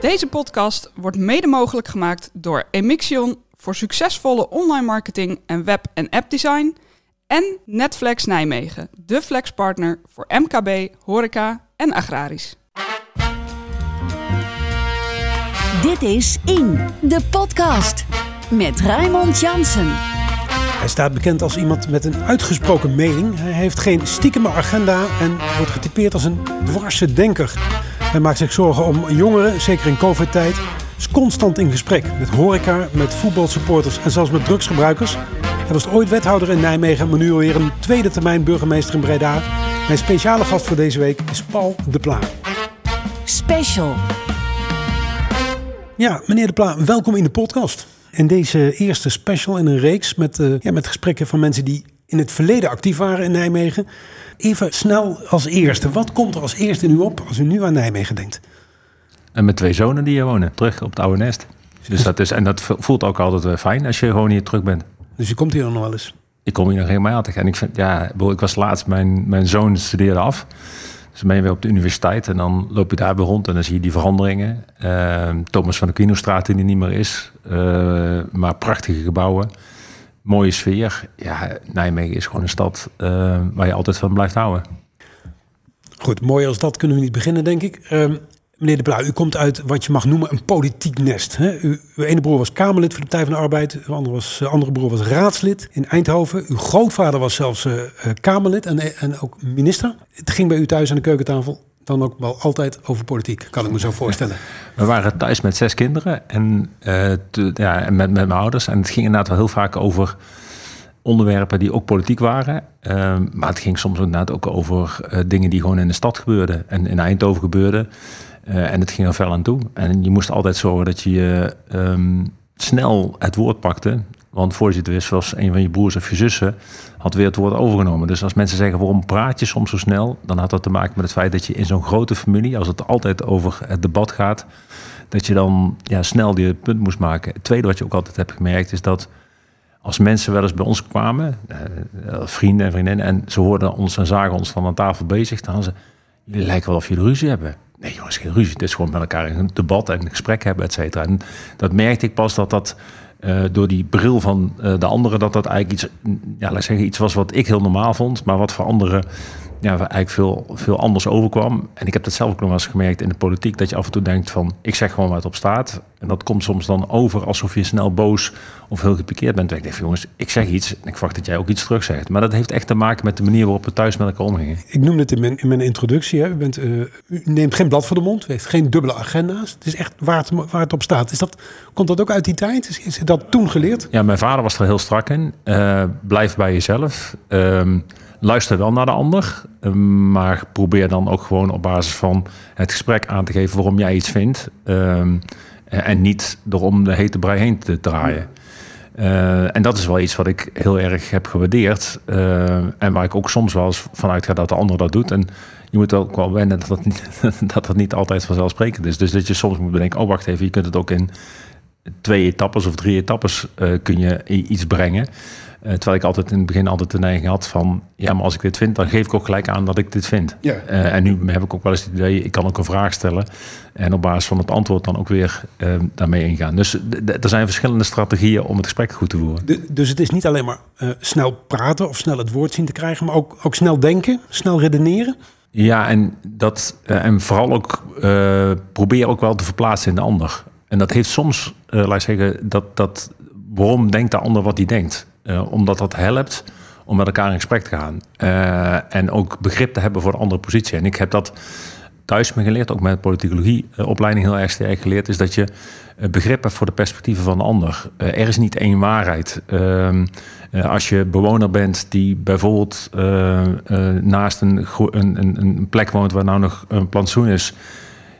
Deze podcast wordt mede mogelijk gemaakt door Emixion voor succesvolle online marketing en web- en appdesign. En Netflex Nijmegen, de flexpartner voor MKB, horeca en agrarisch. Dit is In, de podcast. Met Raymond Jansen. Hij staat bekend als iemand met een uitgesproken mening. Hij heeft geen stiekeme agenda en wordt getypeerd als een dwarse denker. Hij maakt zich zorgen om jongeren, zeker in covid-tijd. Is constant in gesprek met horeca, met voetbalsupporters en zelfs met drugsgebruikers. Hij was ooit wethouder in Nijmegen, maar nu alweer een tweede termijn burgemeester in Breda. Mijn speciale gast voor deze week is Paul de Pla. Special. Ja, meneer de Pla, welkom in de podcast. In deze eerste special in een reeks met, uh, ja, met gesprekken van mensen die in het verleden actief waren in Nijmegen. Even snel als eerste, wat komt er als eerste in u op als u nu aan Nijmegen denkt? En met twee zonen die hier wonen, terug op het oude nest. Dus dat is, en dat voelt ook altijd fijn als je gewoon hier terug bent. Dus u komt hier nog wel eens? Ik kom hier nog regelmatig. En ik vind, ja, ik was laatst, mijn, mijn zoon studeerde af. Dus ben je weer op de universiteit en dan loop je daar weer rond en dan zie je die veranderingen. Uh, Thomas van de Quinostraat die er niet meer is. Uh, maar prachtige gebouwen. Mooie sfeer. Ja, Nijmegen is gewoon een stad uh, waar je altijd van blijft houden. Goed, mooi als dat kunnen we niet beginnen, denk ik. Ehm, meneer De Blauw, u komt uit wat je mag noemen een politiek nest. Hè? U, uw ene broer was Kamerlid voor de Partij van de Arbeid. Uw andere, was, andere broer was raadslid in Eindhoven. Uw grootvader was zelfs uh, Kamerlid en, en ook minister. Het ging bij u thuis aan de keukentafel dan ook wel altijd over politiek, kan ik me zo voorstellen. We waren thuis met zes kinderen en, uh, te, ja, met, met mijn ouders. En het ging inderdaad wel heel vaak over onderwerpen die ook politiek waren. Uh, maar het ging soms inderdaad ook over uh, dingen die gewoon in de stad gebeurden en in Eindhoven gebeurden. Uh, en het ging er fel aan toe. En je moest altijd zorgen dat je um, snel het woord pakte. Want voor je het wist, was een van je broers of je zussen had weer het woord overgenomen. Dus als mensen zeggen waarom praat je soms zo snel, dan had dat te maken met het feit dat je in zo'n grote familie, als het altijd over het debat gaat, dat je dan ja, snel die punt moest maken. Het tweede wat je ook altijd hebt gemerkt is dat als mensen wel eens bij ons kwamen, eh, vrienden en vriendinnen, en ze hoorden ons en zagen ons van aan tafel bezig, dan ze, jullie lijken wel of jullie ruzie hebben. Nee jongens, geen ruzie. Het is gewoon met elkaar een debat en een gesprek hebben, et cetera. En dat merkte ik pas dat dat uh, door die bril van uh, de anderen, dat dat eigenlijk iets, ja, laat zeggen, iets was wat ik heel normaal vond, maar wat voor anderen ja, eigenlijk veel, veel anders overkwam. En ik heb dat zelf ook nog wel eens gemerkt in de politiek, dat je af en toe denkt van, ik zeg gewoon wat op staat. En dat komt soms dan over alsof je snel boos of heel gepikeerd bent. En ik denk jongens, ik zeg iets en ik verwacht dat jij ook iets terug zegt. Maar dat heeft echt te maken met de manier waarop we thuis met elkaar omgingen. Ik noemde het in mijn, in mijn introductie. Hè. U, bent, uh, u neemt geen blad voor de mond, u heeft geen dubbele agenda's. Het is echt waar het, waar het op staat. Is dat, komt dat ook uit die tijd? Is, is dat toen geleerd? Ja, mijn vader was er heel strak in. Uh, blijf bij jezelf. Uh, luister wel naar de ander, maar probeer dan ook gewoon op basis van het gesprek aan te geven waarom jij iets vindt. Um, en niet door om de hete brei heen te draaien. Uh, en dat is wel iets wat ik heel erg heb gewaardeerd. Uh, en waar ik ook soms wel eens vanuit ga dat de ander dat doet. En je moet ook wel wennen dat dat niet, dat dat niet altijd vanzelfsprekend is. Dus dat je soms moet bedenken, oh wacht even, je kunt het ook in twee etappes of drie etappes uh, kun je iets brengen. Uh, terwijl ik altijd in het begin altijd de neiging had van... ja, maar als ik dit vind, dan geef ik ook gelijk aan dat ik dit vind. Ja. Uh, en nu heb ik ook wel eens het idee, ik kan ook een vraag stellen... en op basis van het antwoord dan ook weer uh, daarmee ingaan. Dus er zijn verschillende strategieën om het gesprek goed te voeren. De, dus het is niet alleen maar snel praten of snel het woord zien te krijgen... maar ook, ook snel denken, snel redeneren? Ja, en, dat, en vooral ook probeer ook wel te verplaatsen in de ander. En dat heeft soms, laat ik zeggen, dat, dat waarom denkt de ander wat hij denkt... Uh, omdat dat helpt om met elkaar in gesprek te gaan. Uh, en ook begrip te hebben voor de andere positie. En ik heb dat thuis me geleerd, ook met politicologie-opleiding heel erg sterk geleerd, is dat je begrip hebt voor de perspectieven van de ander. Er is niet één waarheid. Ehm, als je bewoner bent die bijvoorbeeld naast een, een, plek woont waar nou nog een plantsoen is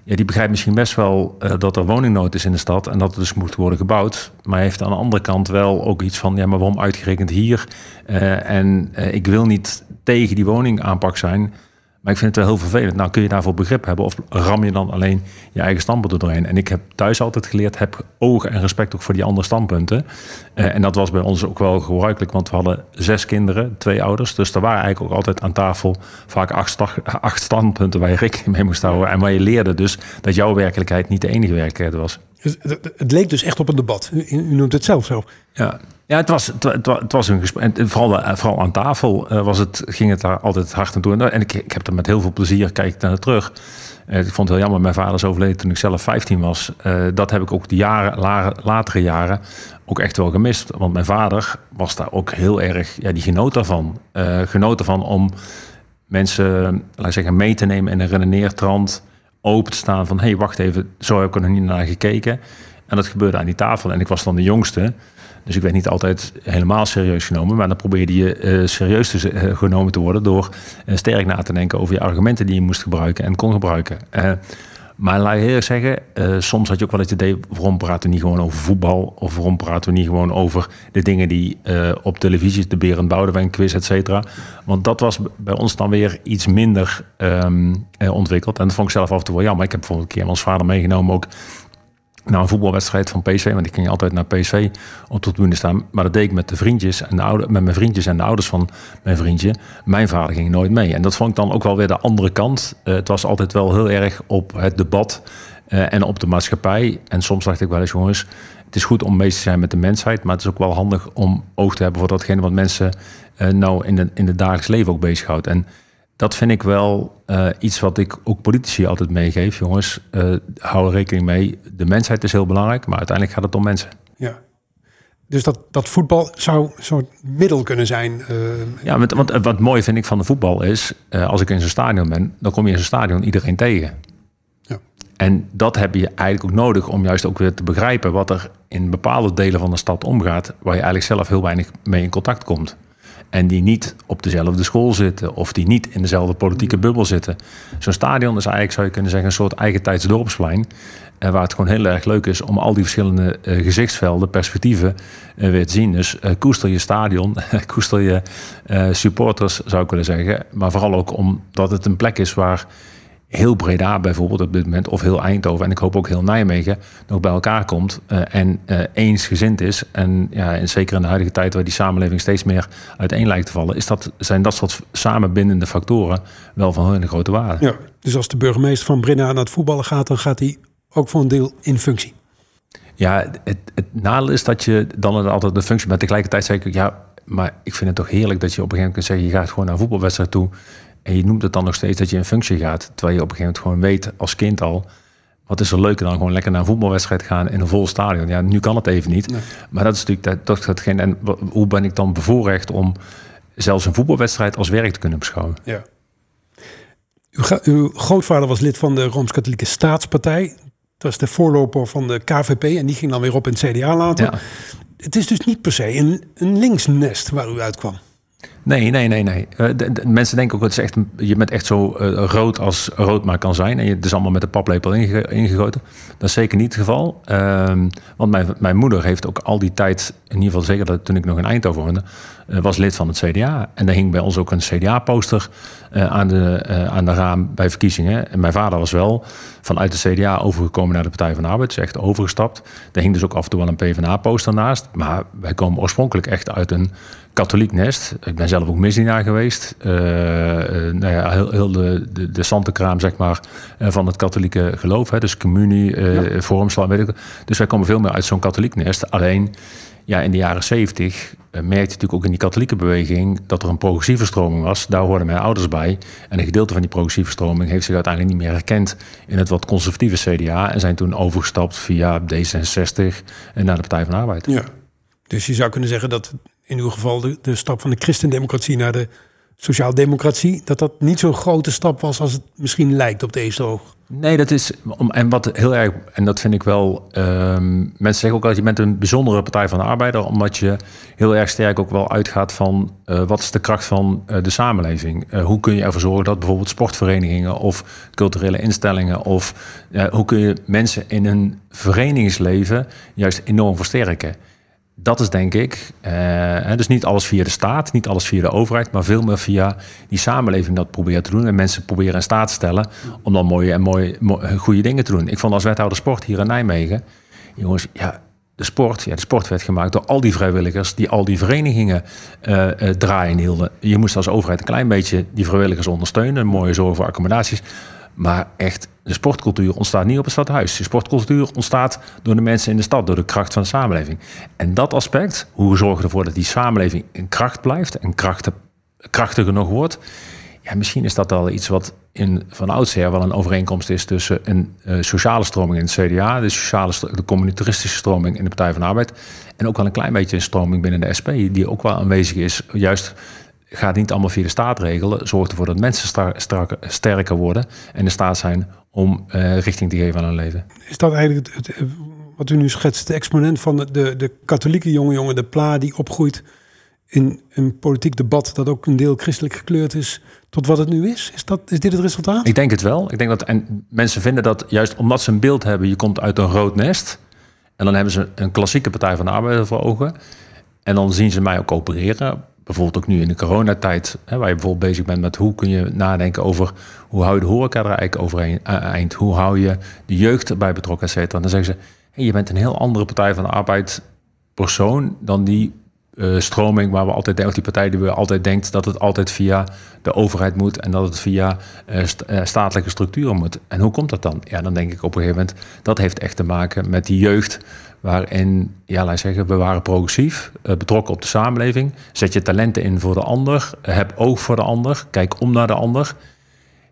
ja, die begrijpt misschien best wel uh, dat er woningnood is in de stad en dat er dus moet worden gebouwd. Maar heeft aan de andere kant wel ook iets van, ja, maar waarom uitgerekend hier? Uh, en uh, ik wil niet tegen die woningaanpak zijn, Maar ik vind het wel heel vervelend. Nou, kun je daarvoor begrip hebben of ram je dan alleen je eigen standpunt er doorheen? En ik heb thuis altijd geleerd, heb oog en respect ook voor die andere standpunten. Eh, en dat was bij ons ook wel gebruikelijk, want we hadden zes kinderen, twee ouders. Dus er waren eigenlijk ook altijd aan tafel vaak acht, acht standpunten waar je rekening mee moest houden. En waar je leerde dus dat jouw werkelijkheid niet de enige werkelijkheid was. Het leek dus echt op een debat. U, noemt het zelf zo. Ja, ja het, was, het, was een gesprek. En vooral, eh, vooral aan tafel eh, was het, ging het daar altijd hard aan toe. En ik, ik heb er met heel veel plezier, kijk naar terug. Uh, ik vond het heel jammer, mijn vader is overleden toen ik zelf 15 was. dat heb ik ook de jaren, latere jaren ook echt wel gemist. Want mijn vader was daar ook heel erg, ja, die genoot daarvan. genoot ervan om mensen, laat zeggen, mee te nemen in een redeneertrand open te staan van... hé, hey, wacht even, zo heb ik er nog niet naar gekeken. En dat gebeurde aan die tafel. En ik was dan de jongste. Dus ik werd niet altijd helemaal serieus genomen. Maar dan probeerde je uh, serieus te, uh, genomen te worden... door uh, sterk na te denken over je argumenten die je moest gebruiken en kon gebruiken. Maar laat je eerlijk zeggen, soms had je ook wel het idee... waarom praten we niet gewoon over voetbal? Of waarom praten we niet gewoon over de dingen die op televisie... de Berend Boudewijn quiz, et cetera. Want dat was bij ons dan weer iets minder uh, ontwikkeld. En dat vond ik zelf af en toe wel jammer. Ik heb bijvoorbeeld een keer mijn vader meegenomen ook naar een voetbalwedstrijd van PSV. Want ik ging altijd naar PSV op de tribune staan. Maar dat deed ik met de vriendjes en de ouder, met mijn vriendjes en de ouders van mijn vriendje. Mijn vader ging nooit mee. En dat vond ik dan ook wel weer de andere kant. Uh, het was altijd wel heel erg op het debat uh, en op de maatschappij. En soms dacht ik wel eens, jongens, het is goed om mee te zijn met de mensheid. Maar het is ook wel handig om oog te hebben voor datgene wat mensen uh, nou in, in het dagelijks leven ook bezighoudt. En dat vind ik wel uh, iets wat ik ook politici altijd meegeef. Jongens, uh, hou er rekening mee. De mensheid is heel belangrijk, maar uiteindelijk gaat het om mensen. Ja. Dus dat, dat voetbal zou een soort middel kunnen zijn. Uh, ja, want, want wat mooi vind ik van de voetbal is, als ik in zo'n stadion ben, dan kom je in zo'n stadion iedereen tegen. Ja. En dat heb je eigenlijk ook nodig om juist ook weer te begrijpen wat er in bepaalde delen van de stad omgaat, waar je eigenlijk zelf heel weinig mee in contact komt. En die niet op dezelfde school zitten of die niet in dezelfde politieke bubbel zitten. Zo'n stadion is eigenlijk, zou je kunnen zeggen, een soort eigentijds dorpsplein. Uh, waar het gewoon heel erg leuk is om al die verschillende uh, gezichtsvelden, perspectieven uh, weer te zien. Dus koester je stadion, koester je supporters, zou ik willen zeggen. Maar vooral ook omdat het een plek is waar heel Breda bijvoorbeeld op dit moment, of heel Eindhoven en ik hoop ook heel Nijmegen, nog bij elkaar komt uh, en uh, eensgezind is. En, ja, en zeker in de huidige tijd waar die samenleving steeds meer uiteen lijkt te vallen, is dat, zijn dat soort samenbindende factoren wel van hele grote waarde. Ja, dus als de burgemeester van Breda naar het voetballen gaat, dan gaat hij ook voor een deel in functie. Ja, het, het nadeel is dat je dan altijd de functie, maar tegelijkertijd zeg ik, ja, maar ik vind het toch heerlijk dat je op een gegeven moment kunt zeggen, je gaat gewoon naar een voetbalwedstrijd toe. En je noemt het dan nog steeds dat je in functie gaat. Terwijl je op een gegeven moment gewoon weet als kind al. Wat is er leuker dan gewoon lekker naar een voetbalwedstrijd gaan in een vol stadion? Ja, nu kan het even niet. Maar dat is natuurlijk toch datgene. En hoe ben ik dan bevoorrecht om zelfs een voetbalwedstrijd als werk te kunnen beschouwen? Ja. Uw, uw grootvader was lid van de Rooms-Katholieke Staatspartij. Dat was de voorloper van de KVP en die ging dan weer op in het CDA later. Ja. Het is dus niet per se een, een linksnest waar u uitkwam. Nee, nee, nee, nee. De, mensen denken ook, dat is echt, je bent echt zo uh, rood als rood maar kan zijn. En je, het is allemaal met de paplepel inge, ingegoten. Dat is zeker niet het geval. Uh, want mijn, mijn moeder heeft ook al die tijd, in ieder geval zeker dat toen ik nog in Eindhoven woonde, uh, was lid van het CDA. En daar hing bij ons ook een CDA-poster aan, de, aan de raam bij verkiezingen. En mijn vader was wel vanuit de CDA overgekomen naar de Partij van de Arbeid. Dus echt overgestapt. Daar hing dus ook af en toe wel een PvdA-poster naast. Maar wij komen oorspronkelijk echt uit een katholiek nest. Ik ben zelf ook misdienaar geweest. Uh, uh, nou ja, heel, heel de, de, de santenkraam, zeg maar, uh, van het katholieke geloof. Hè, dus communie, ja. vormslaan, weet ik. Dus wij komen veel meer uit zo'n katholiek nest. Alleen, ja, in de jaren zeventig merkte je natuurlijk ook in die katholieke beweging... dat er een progressieve stroming was. Daar hoorden mijn ouders bij. En een gedeelte van die progressieve stroming... heeft zich uiteindelijk niet meer herkend in het wat conservatieve CDA... en zijn toen overgestapt via D66 en naar de Partij van de Arbeid. Ja. Dus je zou kunnen zeggen dat in uw geval de, de stap van de christendemocratie naar de sociaaldemocratie, dat dat niet zo'n grote stap was als het misschien lijkt op deze oog. Nee, dat is. En wat heel erg. En dat vind ik wel. Um, mensen zeggen ook dat je bent een bijzondere Partij van de Arbeider. Omdat je heel erg sterk ook wel uitgaat van. Uh, wat is de kracht van uh, de samenleving? Uh, hoe kun je ervoor zorgen dat bijvoorbeeld sportverenigingen. of culturele instellingen. of hoe kun je mensen in hun verenigingsleven. juist enorm versterken? Dat is denk ik, uh, dus niet alles via de staat, niet alles via de overheid, maar veel meer via die samenleving dat proberen te doen. En mensen proberen in staat te stellen om dan mooie en mooie, goede dingen te doen. Ik vond als wethouder sport hier in Nijmegen, jongens, ja, de sport, ja, de sport werd gemaakt door al die vrijwilligers die al die verenigingen uh, uh, draaien hielden. Je moest als overheid een klein beetje die vrijwilligers ondersteunen, mooie zorg voor accommodaties. Maar echt, de sportcultuur ontstaat niet op het stadhuis. De sportcultuur ontstaat door de mensen in de stad, door de kracht van de samenleving. En dat aspect, hoe we zorgen ervoor dat die samenleving in kracht blijft en krachtig, krachtig genoeg wordt. Ja, misschien is dat al iets wat in, van oudsher wel een overeenkomst is tussen een uh, sociale stroming in het CDA, de, sociale, de communitaristische stroming in de Partij van de Arbeid. En ook wel een klein beetje een stroming binnen de SP, die ook wel aanwezig is, juist gaat niet allemaal via de staat regelen. Zorgt ervoor dat mensen sterker worden en in staat zijn om uh, richting te geven aan hun leven. Is dat eigenlijk het, wat u nu schetst, de exponent van de, de, de katholieke jonge jongen, de pla die opgroeit in een politiek debat dat ook een deel christelijk gekleurd is, tot wat het nu is? Is, dat, is dit het resultaat? Ik denk het wel. Ik denk dat, en mensen vinden dat juist omdat ze een beeld hebben, je komt uit een rood nest. En dan hebben ze een klassieke Partij van de Arbeid voor ogen. En dan zien ze mij ook opereren bijvoorbeeld ook nu in de coronatijd, hè, waar je bijvoorbeeld bezig bent met hoe kun je nadenken over hoe hou je de horeca er eigenlijk overeind, uh, eind, hoe hou je de jeugd erbij betrokken, et cetera. Dan zeggen ze, je bent een heel andere Partij van de Arbeid persoon dan die uh, stroming waar we altijd denken, die partij die we altijd denkt dat het altijd via de overheid moet en dat het via uh, st statelijke structuren moet. En hoe komt dat dan? Ja, dan denk ik op een gegeven moment, dat heeft echt te maken met die jeugd waarin, ja, laat zeggen, we waren progressief, uh, betrokken op de samenleving. Zet je talenten in voor de ander, heb oog voor de ander, kijk om naar de ander.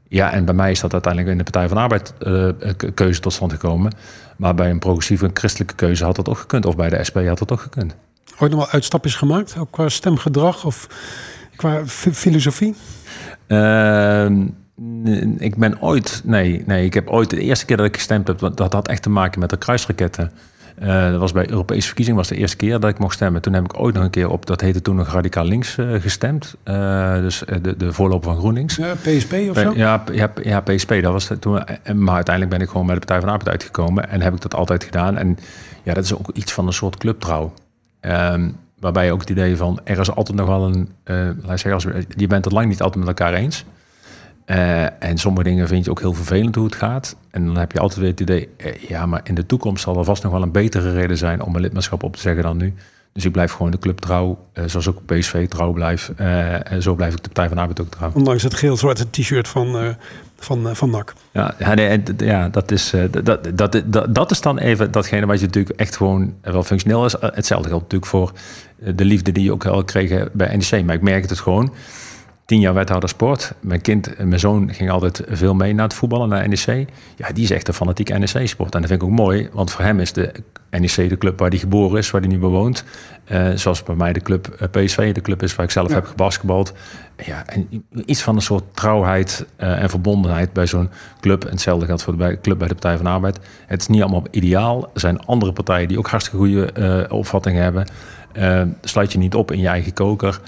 Ja, en bij mij is dat uiteindelijk in de Partij van de Arbeid uh, keuze tot stand gekomen. Maar bij een progressieve en christelijke keuze had dat ook gekund. Of bij de SP had dat ook gekund. Ooit nog wel uitstapjes gemaakt, ook qua stemgedrag of qua filosofie? Uh, ik ben ooit, nee, nee, ik heb ooit de eerste keer dat ik gestemd heb, dat had echt te maken met de kruisraketten. Uh, dat was bij Europese verkiezingen, was de eerste keer dat ik mocht stemmen. Toen heb ik ooit nog een keer op, dat heette toen nog Radicaal Links uh, gestemd. Uh, dus de, de voorloper van GroenLinks. Ja, PSP of zo? Ja, ja, ja, PSP, dat was toen. Maar uiteindelijk ben ik gewoon bij de Partij van de Arbeid uitgekomen. En heb ik dat altijd gedaan. En ja, dat is ook iets van een soort clubtrouw. Um, waarbij ook het idee van, er is altijd nog wel een... laat zeggen, als, je bent het lang niet altijd met elkaar eens. Uh, en sommige dingen vind je ook heel vervelend hoe het gaat. En dan heb je altijd weer het idee, eh, ja, maar in de toekomst zal er vast nog wel een betere reden zijn om een lidmaatschap op te zeggen dan nu. Dus ik blijf gewoon de club trouw, uh, zoals ook PSV trouw blijf. en zo blijf ik de Partij van de Arbeid ook trouw. Ondanks het geel-zwarte t-shirt van, van, van NAC. Ja, ja, nee, ja dat, is, dat, dat, dat, dat is dan even datgene wat je natuurlijk echt gewoon wel functioneel is. Hetzelfde geldt natuurlijk voor de liefde die je ook al kreeg bij NEC. Maar ik merk het gewoon tien jaar wethouder sport. Mijn kind, mijn zoon ging altijd veel mee naar het voetballen, naar NEC. Ja, die is echt een fanatiek NEC-sport. En dat vind ik ook mooi, want voor hem is de NEC de club waar hij geboren is, waar hij nu bewoont. Uh, zoals bij mij de club uh, PSV, de club is waar ik zelf heb gebasketbald. Ja, en iets van een soort trouwheid uh, en verbondenheid bij zo'n club. En hetzelfde geldt voor de club bij de Partij van de Arbeid. Het is niet allemaal ideaal. Er zijn andere partijen die ook hartstikke goede opvattingen hebben. sluit je niet op in je eigen koker.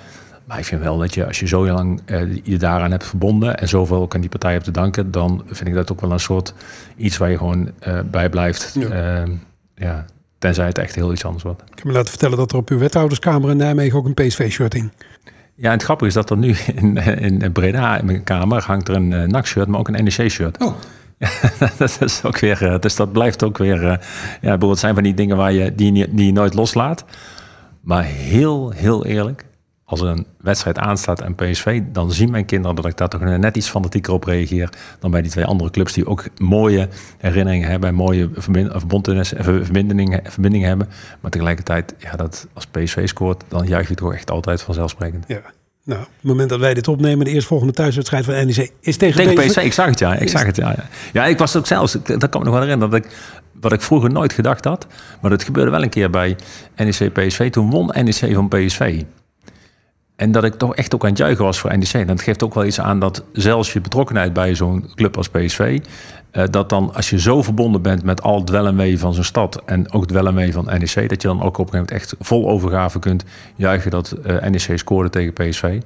Maar ik vind wel dat je, als je zo lang uh, je daaraan hebt verbonden en zoveel ook aan die partij hebt te danken, dan vind ik dat ook wel een soort iets waar je gewoon uh, bij blijft. Ja. Uh, ja. Tenzij het echt heel iets anders wordt. Ik heb me laten vertellen dat er op uw wethouderskamer in Nijmegen ook een PSV-shirt in. Ja, en het grappige is dat er nu in, in Breda in mijn kamer hangt er een uh, NAC-shirt, maar ook een NEC-shirt. Oh. Dat is ook weer, dus dat blijft ook weer, ja, bijvoorbeeld zijn van die dingen waar je, die, die je nooit loslaat. Maar heel, heel eerlijk, als een wedstrijd aanstaat en PSV, dan zien mijn kinderen dat ik daar toch net iets fanatieker op reageer dan bij die twee andere clubs die ook mooie herinneringen hebben en mooie verbindingen, verbindingen hebben. Maar tegelijkertijd, ja, dat als PSV scoort, dan juich je toch echt altijd vanzelfsprekend. Ja. Nou, op het moment dat wij dit opnemen, de eerstvolgende thuiswedstrijd van NEC is tegen, tegen PSV. PSV. Ik zag het, ja. Ik zag het, ja. Ja, ik was ook zelfs, dat kan me nog wel herinneren, dat ik, wat ik vroeger nooit gedacht had, maar dat gebeurde wel een keer bij NEC PSV. Toen won NEC van PSV. En dat ik toch echt ook aan het juichen was voor NEC. Dat geeft ook wel iets aan dat zelfs je betrokkenheid bij zo'n club als PSV... Eh, dat dan als je zo verbonden bent met al het wel en wee van zo'n stad... en ook het wel en wee van NEC... dat je dan ook op een gegeven moment echt vol overgave kunt juichen... dat eh, NEC scoorde tegen PSV.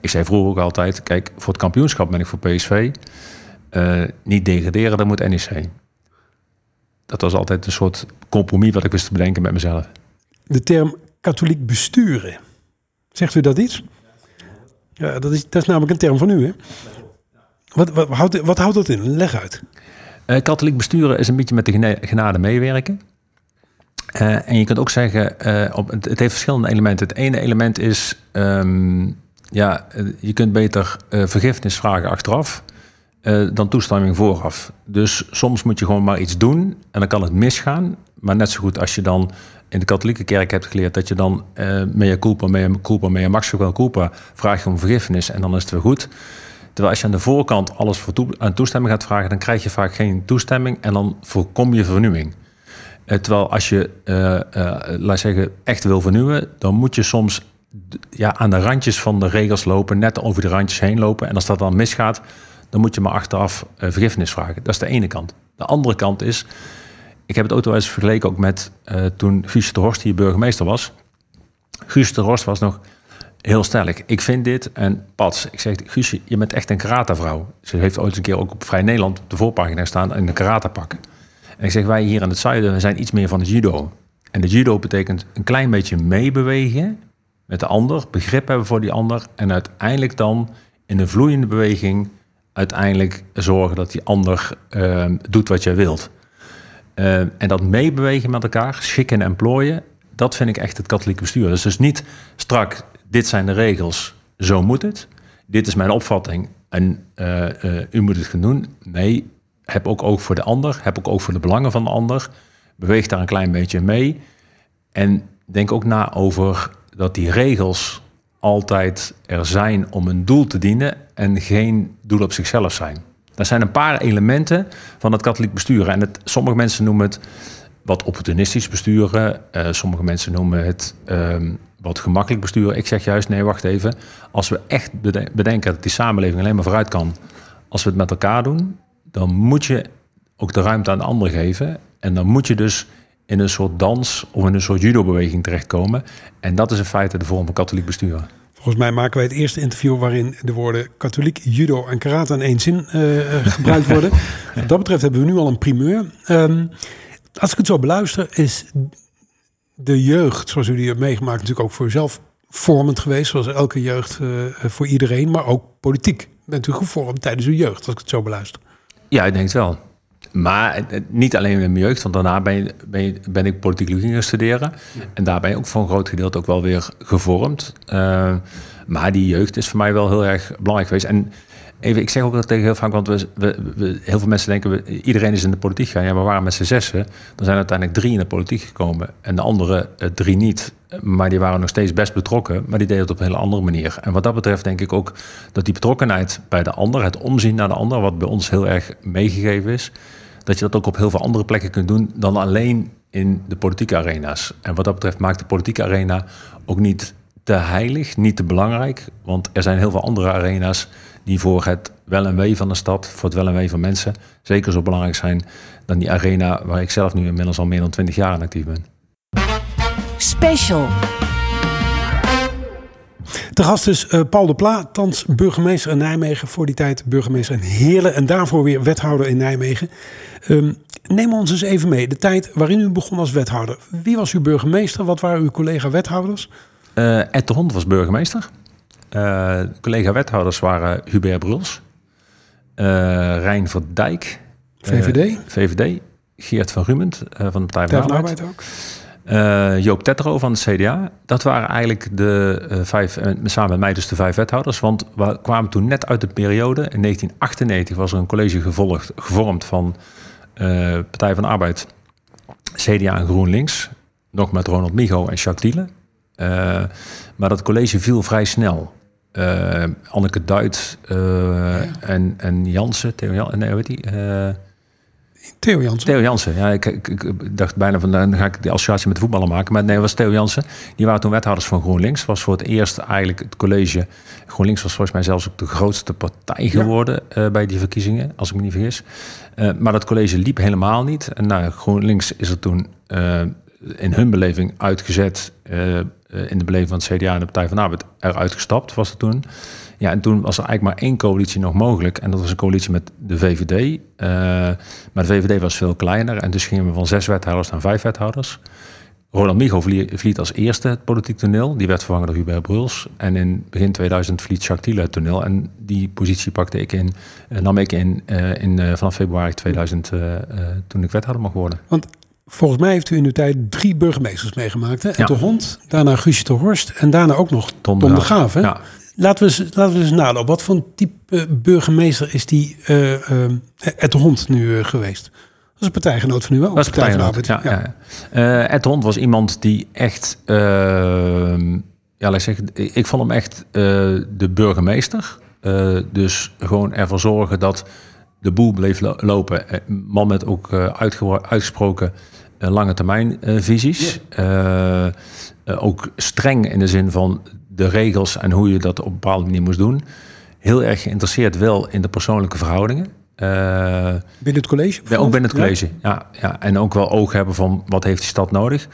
Ik zei vroeger ook altijd, kijk, voor het kampioenschap ben ik voor PSV. Eh, niet degraderen, dan moet NEC. Dat was altijd een soort compromis wat ik wist te bedenken met mezelf. De term katholiek besturen. Zegt u dat iets? Ja, dat is, dat is namelijk een term van u, hè? Wat, wat, houdt, wat houdt dat in? Leg uit. Uh, katholiek besturen is een beetje met de genade meewerken. Uh, en je kunt ook zeggen, uh, op, het, het, heeft verschillende elementen. Het ene element is, um, ja, je kunt beter vergiffenis vragen achteraf dan toestemming vooraf. Dus soms moet je gewoon maar iets doen en dan kan het misgaan. Maar net zo goed als je dan in de katholieke kerk hebt geleerd dat je dan uh, mea culpa, mea culpa, mea maxima culpa vraag je om vergiffenis en dan is het weer goed. Terwijl als je aan de voorkant alles voor aan toestemming gaat vragen, dan krijg je vaak geen toestemming en dan voorkom je vernieuwing. Uh, terwijl als je, uh, laat zeggen, echt wil vernieuwen, dan moet je soms ja, aan de randjes van de regels lopen, net over de randjes heen lopen. En als dat dan misgaat, dan moet je maar achteraf vergiffenis vragen. Dat is de ene kant. De andere kant is, ik heb het ook wel eens vergeleken ook met uh, toen Guus de Horst hier burgemeester was. Guus de Horst was nog heel sterk. Ik vind dit en pats. Ik zeg, Guus, je bent echt een karate-vrouw. Ze heeft ooit een keer ook op Vrij Nederland op de voorpagina staan in een karate-pak. En ik zeg, wij hier in het zuiden zijn iets meer van de judo. En de judo betekent een klein beetje meebewegen met de ander, begrip hebben voor die ander en uiteindelijk dan in een vloeiende beweging uiteindelijk zorgen dat die ander uh, doet wat jij wilt. Uh, en dat meebewegen met elkaar, schikken en plooien, dat vind ik echt het katholieke bestuur. Dus, dus niet strak, dit zijn de regels, zo moet het. Dit is mijn opvatting en uh, uh, u moet het gaan doen. Nee, heb ook oog voor de ander, heb ook oog voor de belangen van de ander. Beweeg daar een klein beetje mee. En denk ook na over dat die regels altijd er zijn om een doel te dienen en geen doel op zichzelf zijn. Er zijn een paar elementen van het katholiek besturen. En het, sommige mensen noemen het wat opportunistisch besturen. Uh, sommige mensen noemen het um, wat gemakkelijk besturen. Ik zeg juist, nee, wacht even. Als we echt bedenken dat die samenleving alleen maar vooruit kan als we het met elkaar doen, dan moet je ook de ruimte aan de ander geven. En dan moet je dus in een soort dans of in een soort judo-beweging terechtkomen. En dat is in feite de vorm van katholiek besturen. Volgens mij maken wij het eerste interview waarin de woorden katholiek, judo en karate in één zin uh, gebruikt worden. Wat dat betreft hebben we nu al een primeur. Um, als ik het zo beluister, is de jeugd, zoals jullie hebben meegemaakt, natuurlijk ook voor jezelf vormend geweest. Zoals elke jeugd uh, voor iedereen, maar ook politiek. Bent u gevormd tijdens uw jeugd, als ik het zo beluister? Ja, ik denk het wel. Maar niet alleen in mijn jeugd, want daarna ben, ben, ben ik politicologie gaan studeren. En daar ben ik ook voor een groot gedeelte ook wel weer gevormd. Uh, maar die jeugd is voor mij wel heel erg belangrijk geweest. En even, ik zeg ook dat tegen heel vaak, want we, we, heel veel mensen denken, we, iedereen is in de politiek gegaan. Ja, maar we waren met z'n zessen. Dan zijn uiteindelijk drie in de politiek gekomen en de andere uh, drie niet. Maar die waren nog steeds best betrokken, maar die deden het op een hele andere manier. En wat dat betreft denk ik ook dat die betrokkenheid bij de ander, het omzien naar de ander, wat bij ons heel erg meegegeven is, dat je dat ook op heel veel andere plekken kunt doen dan alleen in de politieke arena's. En wat dat betreft maakt de politieke arena ook niet te heilig, niet te belangrijk. Want er zijn heel veel andere arena's die voor het wel en wee van de stad, voor het wel en wee van mensen, zeker zo belangrijk zijn dan die arena waar ik zelf nu inmiddels al meer dan 20 jaar aan actief ben. Special. De gast is uh, Paul de Pla, thans burgemeester in Nijmegen. Voor die tijd burgemeester in Heerlen en daarvoor weer wethouder in Nijmegen. Um, neem ons eens even mee, de tijd waarin u begon als wethouder. Wie was uw burgemeester? Wat waren uw collega-wethouders? Uh, Ed de Hond was burgemeester. Uh, collega-wethouders waren Hubert Bruls, uh, Rijn van Dijk. VVD. VVD. Geert van Rumend van de Partij van de Arbeid. ook. Uh, Joop Tetro van het CDA. Dat waren eigenlijk de uh, vijf, uh, samen met mij dus de vijf wethouders. Want we kwamen toen net uit de periode. In 1998 was er een college gevolgd, gevormd van Partij van de Arbeid, CDA en GroenLinks. Nog met Ronald Migo en Jacques Dielen. maar dat college viel vrij snel. Anneke Duit ja. en, en Jansen, Theo nee, die... Theo Jansen. Theo Jansen. Ja, ik, ik, ik, dacht bijna van dan ga ik die associatie met voetballen maken. Maar nee, was Theo Jansen. Die waren toen wethouders van GroenLinks. Was voor het eerst eigenlijk het college. GroenLinks was volgens mij zelfs ook de grootste partij geworden ja. uh, bij die verkiezingen, als ik me niet vergis. Uh, maar dat college liep helemaal niet. En nou, GroenLinks is er toen uh, in hun beleving uitgezet. in de beleving van het CDA en de Partij van de Arbeid eruit gestapt, was het toen. Ja, en toen was er eigenlijk maar één coalitie nog mogelijk. En dat was een coalitie met de VVD. Uh, maar de VVD was veel kleiner. En dus gingen we van zes wethouders naar vijf wethouders. Roland Migo vliet als eerste het politiek toneel. Die werd vervangen door Hubert Bruls. En in begin 2000 vliet Jacques Thiele het toneel. En die positie pakte ik in, nam ik in, in vanaf februari 2000 toen ik wethouder mag worden. Want volgens mij heeft u in uw tijd drie burgemeesters meegemaakt. Hè? De Hond, daarna Guusje de Horst en daarna ook nog Tom, de Graaf. Hè? Ja. Laten, we eens, laten we eens nadenken. Wat voor type burgemeester is die uh, uh, Hond nu geweest? Dat is een partijgenoot van u wel. Dat is Partij van Arbeid. Ja, ja. ja. Ed Hond was iemand die echt... Ehm, ja, laat zeggen, ik vond hem echt de burgemeester. dus gewoon ervoor zorgen dat de boel bleef lopen. Man met ook uitgesproken lange termijn visies. ook streng in de zin van de regels en hoe je dat op een bepaalde manier moest doen. Heel erg geïnteresseerd wel in de persoonlijke verhoudingen. Uh, binnen het college? Ja, ook binnen het college, ja. ja. En ook wel oog hebben van wat heeft die stad nodig.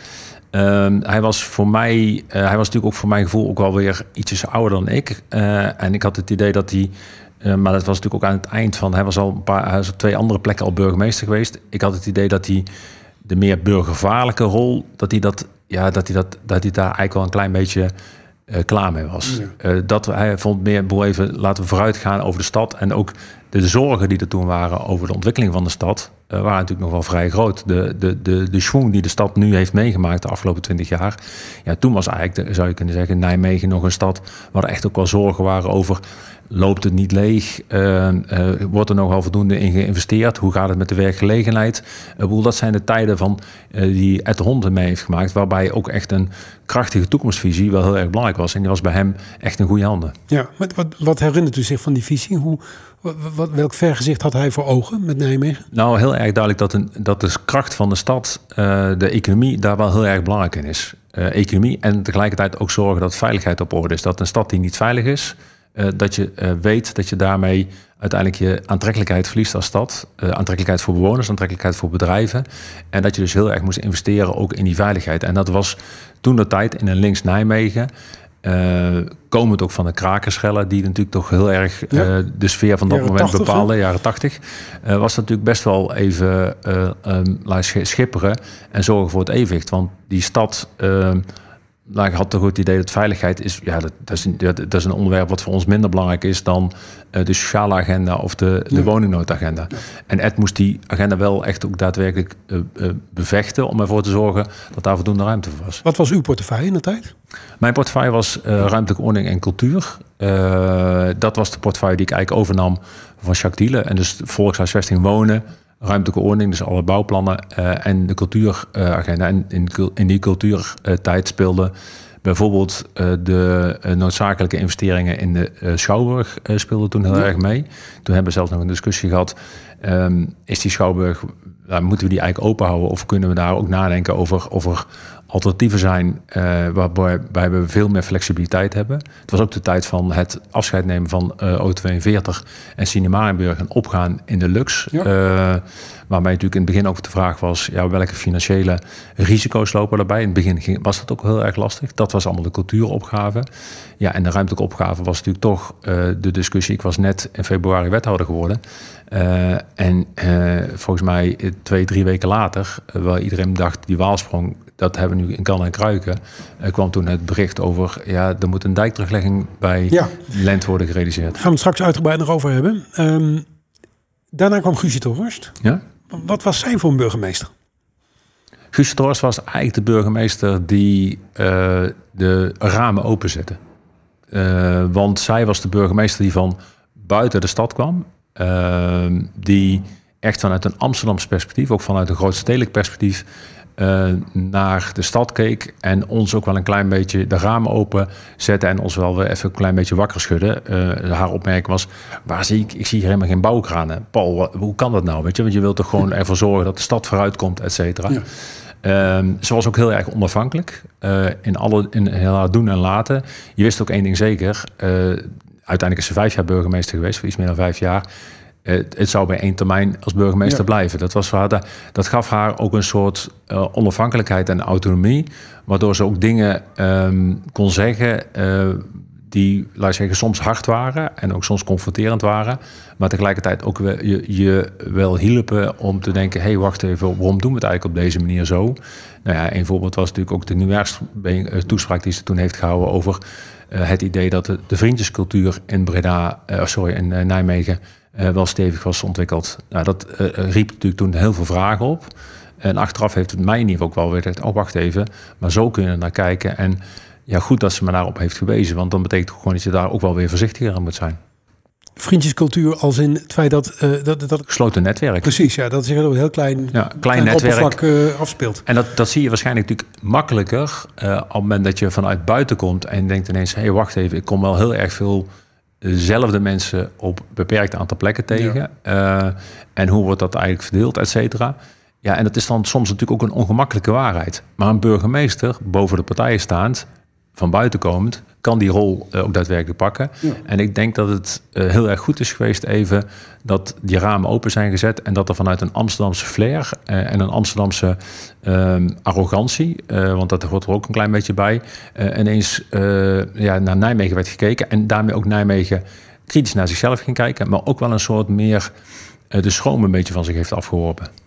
Uh, hij was voor mij, uh, hij was natuurlijk ook voor mijn gevoel ook wel weer ietsjes ouder dan ik. En ik had het idee dat hij, maar dat was natuurlijk ook aan het eind van, hij was al een paar, hij was op twee andere plekken al burgemeester geweest. Ik had het idee dat hij de meer burgervaarlijke rol, dat hij dat, ja, dat hij dat, dat hij daar eigenlijk wel een klein beetje uh, klaar mee was. Ja. Uh, dat hij vond meer, boel even, laten we vooruit gaan over de stad. En ook de, zorgen die er toen waren over de ontwikkeling van de stad, uh, waren natuurlijk nog wel vrij groot. De, de, de, de schwung die de stad nu heeft meegemaakt de afgelopen twintig jaar. Ja, toen was eigenlijk, zou je kunnen zeggen, Nijmegen nog een stad waar er echt ook wel zorgen waren over Loopt het niet leeg? Uh, uh, wordt er nogal voldoende in geïnvesteerd? Hoe gaat het met de werkgelegenheid? Uh, dat zijn de tijden van, die Ed Hond mee heeft gemaakt... waarbij ook echt een krachtige toekomstvisie wel heel erg belangrijk was. En die was bij hem echt in goede handen. Ja, wat, wat, wat herinnert u zich van die visie? Hoe, wat, welk vergezicht had hij voor ogen met Nijmegen? Nou, heel erg duidelijk dat, een, dat de kracht van de stad, de economie, daar wel heel erg belangrijk in is. economie en tegelijkertijd ook zorgen dat veiligheid op orde is. Dat een stad die niet veilig is uh, dat je uh, weet dat je daarmee uiteindelijk je aantrekkelijkheid verliest als stad. Uh, aantrekkelijkheid voor bewoners, aantrekkelijkheid voor bedrijven. En dat je dus heel erg moest investeren ook in die veiligheid. En dat was toen de tijd in een links Nijmegen. komend ook van de krakerschellen, die natuurlijk toch heel erg ja. de sfeer van dat moment 80, bepaalde, jaren 80, was dat natuurlijk best wel even um, schipperen en zorgen voor het evenwicht. Want die stad ehm, nou, ik had toch het idee dat veiligheid is, ja, dat, dat, is een, dat, is een onderwerp wat voor ons minder belangrijk is dan uh, de sociale agenda of de, de ja. woningnoodagenda. En Ed moest die agenda wel echt ook daadwerkelijk uh, uh, bevechten om ervoor te zorgen dat daar voldoende ruimte voor was. Wat was uw portefeuille in de tijd? Mijn portefeuille was ruimtelijke ordening en cultuur. dat was de portefeuille die ik eigenlijk overnam van Jacques Diele. En dus volkshuisvesting wonen, ruimtelijke ordening, dus alle bouwplannen uh, en de cultuuragenda. en in, in die cultuurtijd speelde bijvoorbeeld uh, de uh, noodzakelijke investeringen in de Schouwburg speelden toen heel erg mee. Toen hebben we zelfs nog een discussie gehad. Um, is die Schouwburg, nou, moeten we die eigenlijk open houden of kunnen we daar ook nadenken over, over alternatieven zijn uh, waarbij we veel meer flexibiliteit hebben. Het was ook de tijd van het afscheid nemen van uh, O42 en Cinemaanburg en opgaan in de Lux. Ja. Uh, waarbij natuurlijk in het begin ook de vraag was, ja, welke financiële risico's lopen daarbij? In het begin ging, was dat ook heel erg lastig. Dat was allemaal de cultuuropgave. Ja, en de ruimtelijke opgave was natuurlijk toch de discussie. Ik was net in februari wethouder geworden. En volgens mij twee, drie weken later, waar iedereen dacht, die waalsprong dat hebben we nu in kan en kruiken. Kwam toen het bericht over, ja, er moet een dijkteruglegging bij ja. Lent worden gerealiseerd. Gaan we het straks uitgebreid nog over hebben. Um, daarna kwam Guusje Torhorst. Ja? Wat was zij voor een burgemeester? Guusje Torhorst was eigenlijk de burgemeester die de ramen openzette. Want zij was de burgemeester die van buiten de stad kwam. Uh, die echt vanuit een Amsterdams perspectief, ook vanuit een grootstedelijk perspectief, uh, naar de stad keek en ons ook wel een klein beetje de ramen open zette en ons wel weer even een klein beetje wakker schudde. Uh, haar opmerking was: waar zie ik? Ik zie hier helemaal geen bouwkranen. Paul, hoe kan dat nou? Weet je, want je wilt toch gewoon ervoor zorgen dat de stad vooruit komt, et cetera. Ja. Um, ze was ook heel erg onafhankelijk uh, in, alle, in heel haar doen en laten. Je wist ook één ding zeker. Uiteindelijk is ze vijf jaar burgemeester geweest, voor iets meer dan vijf jaar het zou bij één termijn als burgemeester blijven. Dat, was voor haar, dat gaf haar ook een soort uh, onafhankelijkheid en autonomie, waardoor ze ook dingen um, kon zeggen uh, die, laat zeggen, soms hard waren en ook soms confronterend waren. Maar tegelijkertijd ook je, je wel hielpen om te denken: hé, hey, wacht even, waarom doen we het eigenlijk op deze manier zo? Nou ja, een voorbeeld was natuurlijk ook de nieuwjaarstoespraak die ze toen heeft gehouden over uh, het idee dat de, vriendjescultuur in Breda, uh, sorry, in uh, Nijmegen wel stevig was ontwikkeld. Nou, dat riep natuurlijk toen heel veel vragen op. En achteraf heeft het mij in ieder geval ook wel weer gezegd: oh, wacht even, maar zo kun je naar kijken. En ja, goed dat ze me daarop heeft gewezen, want dan betekent het gewoon dat je daar ook wel weer voorzichtiger aan moet zijn. Vriendjescultuur als in het feit dat... Uh, dat, dat Gesloten netwerk. Precies, ja. Dat zich op een heel klein, ja, klein netwerk uh, afspeelt. En dat, dat zie je waarschijnlijk natuurlijk makkelijker... Uh, op het moment dat je vanuit buiten komt en denkt ineens... hé, hey, wacht even, ik kom wel heel erg veel dezelfde mensen op beperkt aantal plekken tegen. Ja. en hoe wordt dat eigenlijk verdeeld, et cetera. Ja, en dat is dan soms natuurlijk ook een ongemakkelijke waarheid. Maar een burgemeester, boven de partijen staand van buiten komend, kan die rol uh, ook daadwerkelijk pakken. En ik denk dat het uh, heel erg goed is geweest even dat die ramen open zijn gezet en dat er vanuit een Amsterdamse flair uh, en een Amsterdamse ehm, arrogantie, want dat hoort er ook een klein beetje bij, ineens ja, naar Nijmegen werd gekeken en daarmee ook Nijmegen kritisch naar zichzelf ging kijken, maar ook wel een soort meer de schroom een beetje van zich heeft afgeworpen.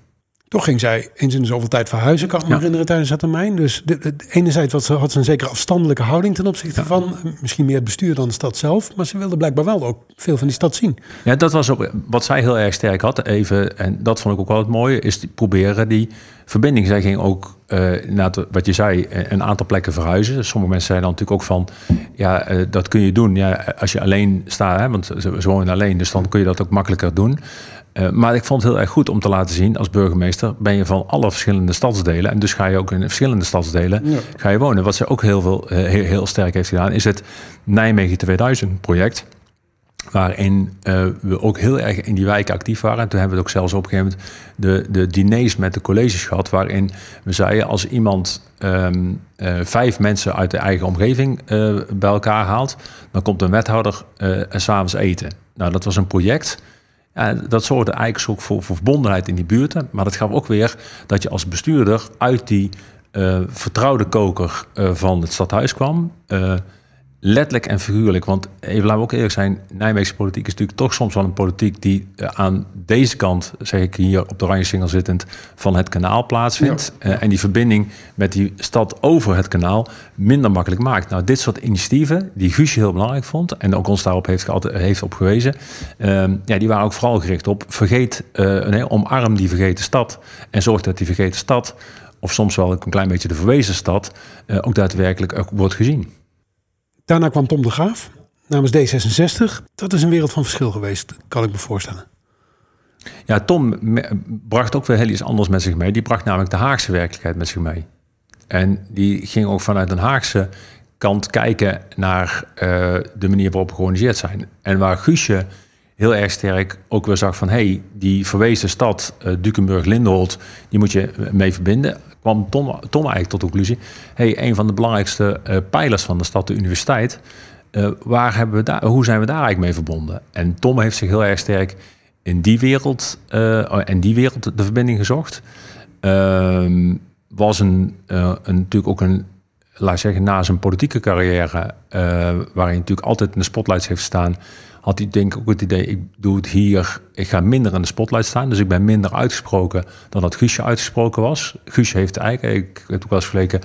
Toch ging zij eens in zoveel tijd verhuizen, kan ik me herinneren, tijdens dat termijn. Dus de, de, enerzijds had ze, had ze een zekere afstandelijke houding ten opzichte van misschien meer het bestuur dan de stad zelf. Maar ze wilde blijkbaar wel ook veel van die stad zien. Ja, dat was ook wat zij heel erg sterk had. Even, en dat vond ik ook wel het mooie, is die, proberen die verbinding. Zij ging ook, uh, na wat je zei, een aantal plekken verhuizen. Sommige mensen zeiden dan natuurlijk ook van, ja, uh, dat kun je doen. Ja, als je alleen staat, hè, want ze, ze wonen alleen, dus dan kun je dat ook makkelijker doen. Uh, maar ik vond het heel erg goed om te laten zien als burgemeester ben je van alle verschillende stadsdelen en dus ga je ook in verschillende stadsdelen ja. ga je wonen. Wat ze ook heel veel uh, heel, heel, sterk heeft gedaan is het Nijmegen 2000 project. Waarin uh, we ook heel erg in die wijken actief waren. En toen hebben we het ook zelfs op een gegeven moment de, de diners met de colleges gehad. Waarin we zeiden als iemand um, vijf mensen uit de eigen omgeving bij elkaar haalt. Dan komt een wethouder en s'avonds eten. Nou dat was een project dat zorgde eigenlijk ook voor, voor verbondenheid in die buurten. Maar dat gaf ook weer dat je als bestuurder uit die uh, vertrouwde koker uh, van het stadhuis kwam. Letterlijk en figuurlijk. Want even laten we ook eerlijk zijn, Nijmeegse politiek is natuurlijk toch soms wel een politiek die eh, aan deze kant, zeg ik hier op de oranje singel zittend, van het kanaal plaatsvindt. Ja. Uh, en die verbinding met die stad over het kanaal minder makkelijk maakt. Nou, dit soort initiatieven, die Guusje heel belangrijk vond en ook ons daarop heeft, heeft op gewezen, uh, ja, die waren ook vooral gericht op vergeet, uh, nee, omarm die vergeten stad en zorg dat die vergeten stad, of soms wel een klein beetje de verwezen stad, ook daadwerkelijk wordt gezien. Daarna kwam Tom de Graaf namens D66. Dat is een wereld van verschil geweest, kan ik me voorstellen. Ja, Tom bracht ook weer heel iets anders met zich mee. Die bracht namelijk de Haagse werkelijkheid met zich mee. En die ging ook vanuit een Haagse kant kijken naar uh, de manier waarop georganiseerd zijn. En waar Guusje heel erg sterk ook weer zag van... hey, die verwezen stad, uh, Dukenburg-Lindenholt, die moet je mee verbinden kwam Tom, Tom eigenlijk tot de conclusie: hey, een van de belangrijkste uh, pijlers van de stad, de universiteit, uh, waar hebben we daar, hoe zijn we daar eigenlijk mee verbonden? En Tom heeft zich heel erg sterk in die wereld, uh, en die wereld de verbinding gezocht. Ehm, was een, een, natuurlijk ook een, laat zeggen, na zijn politieke carrière, waarin natuurlijk altijd in de spotlights heeft staan had hij denk ik ook het idee, ik doe het hier, ik ga minder in de spotlight staan. Dus ik ben minder uitgesproken dan dat Guusje uitgesproken was. Guusje heeft eigenlijk, ik heb ook wel eens vergeleken,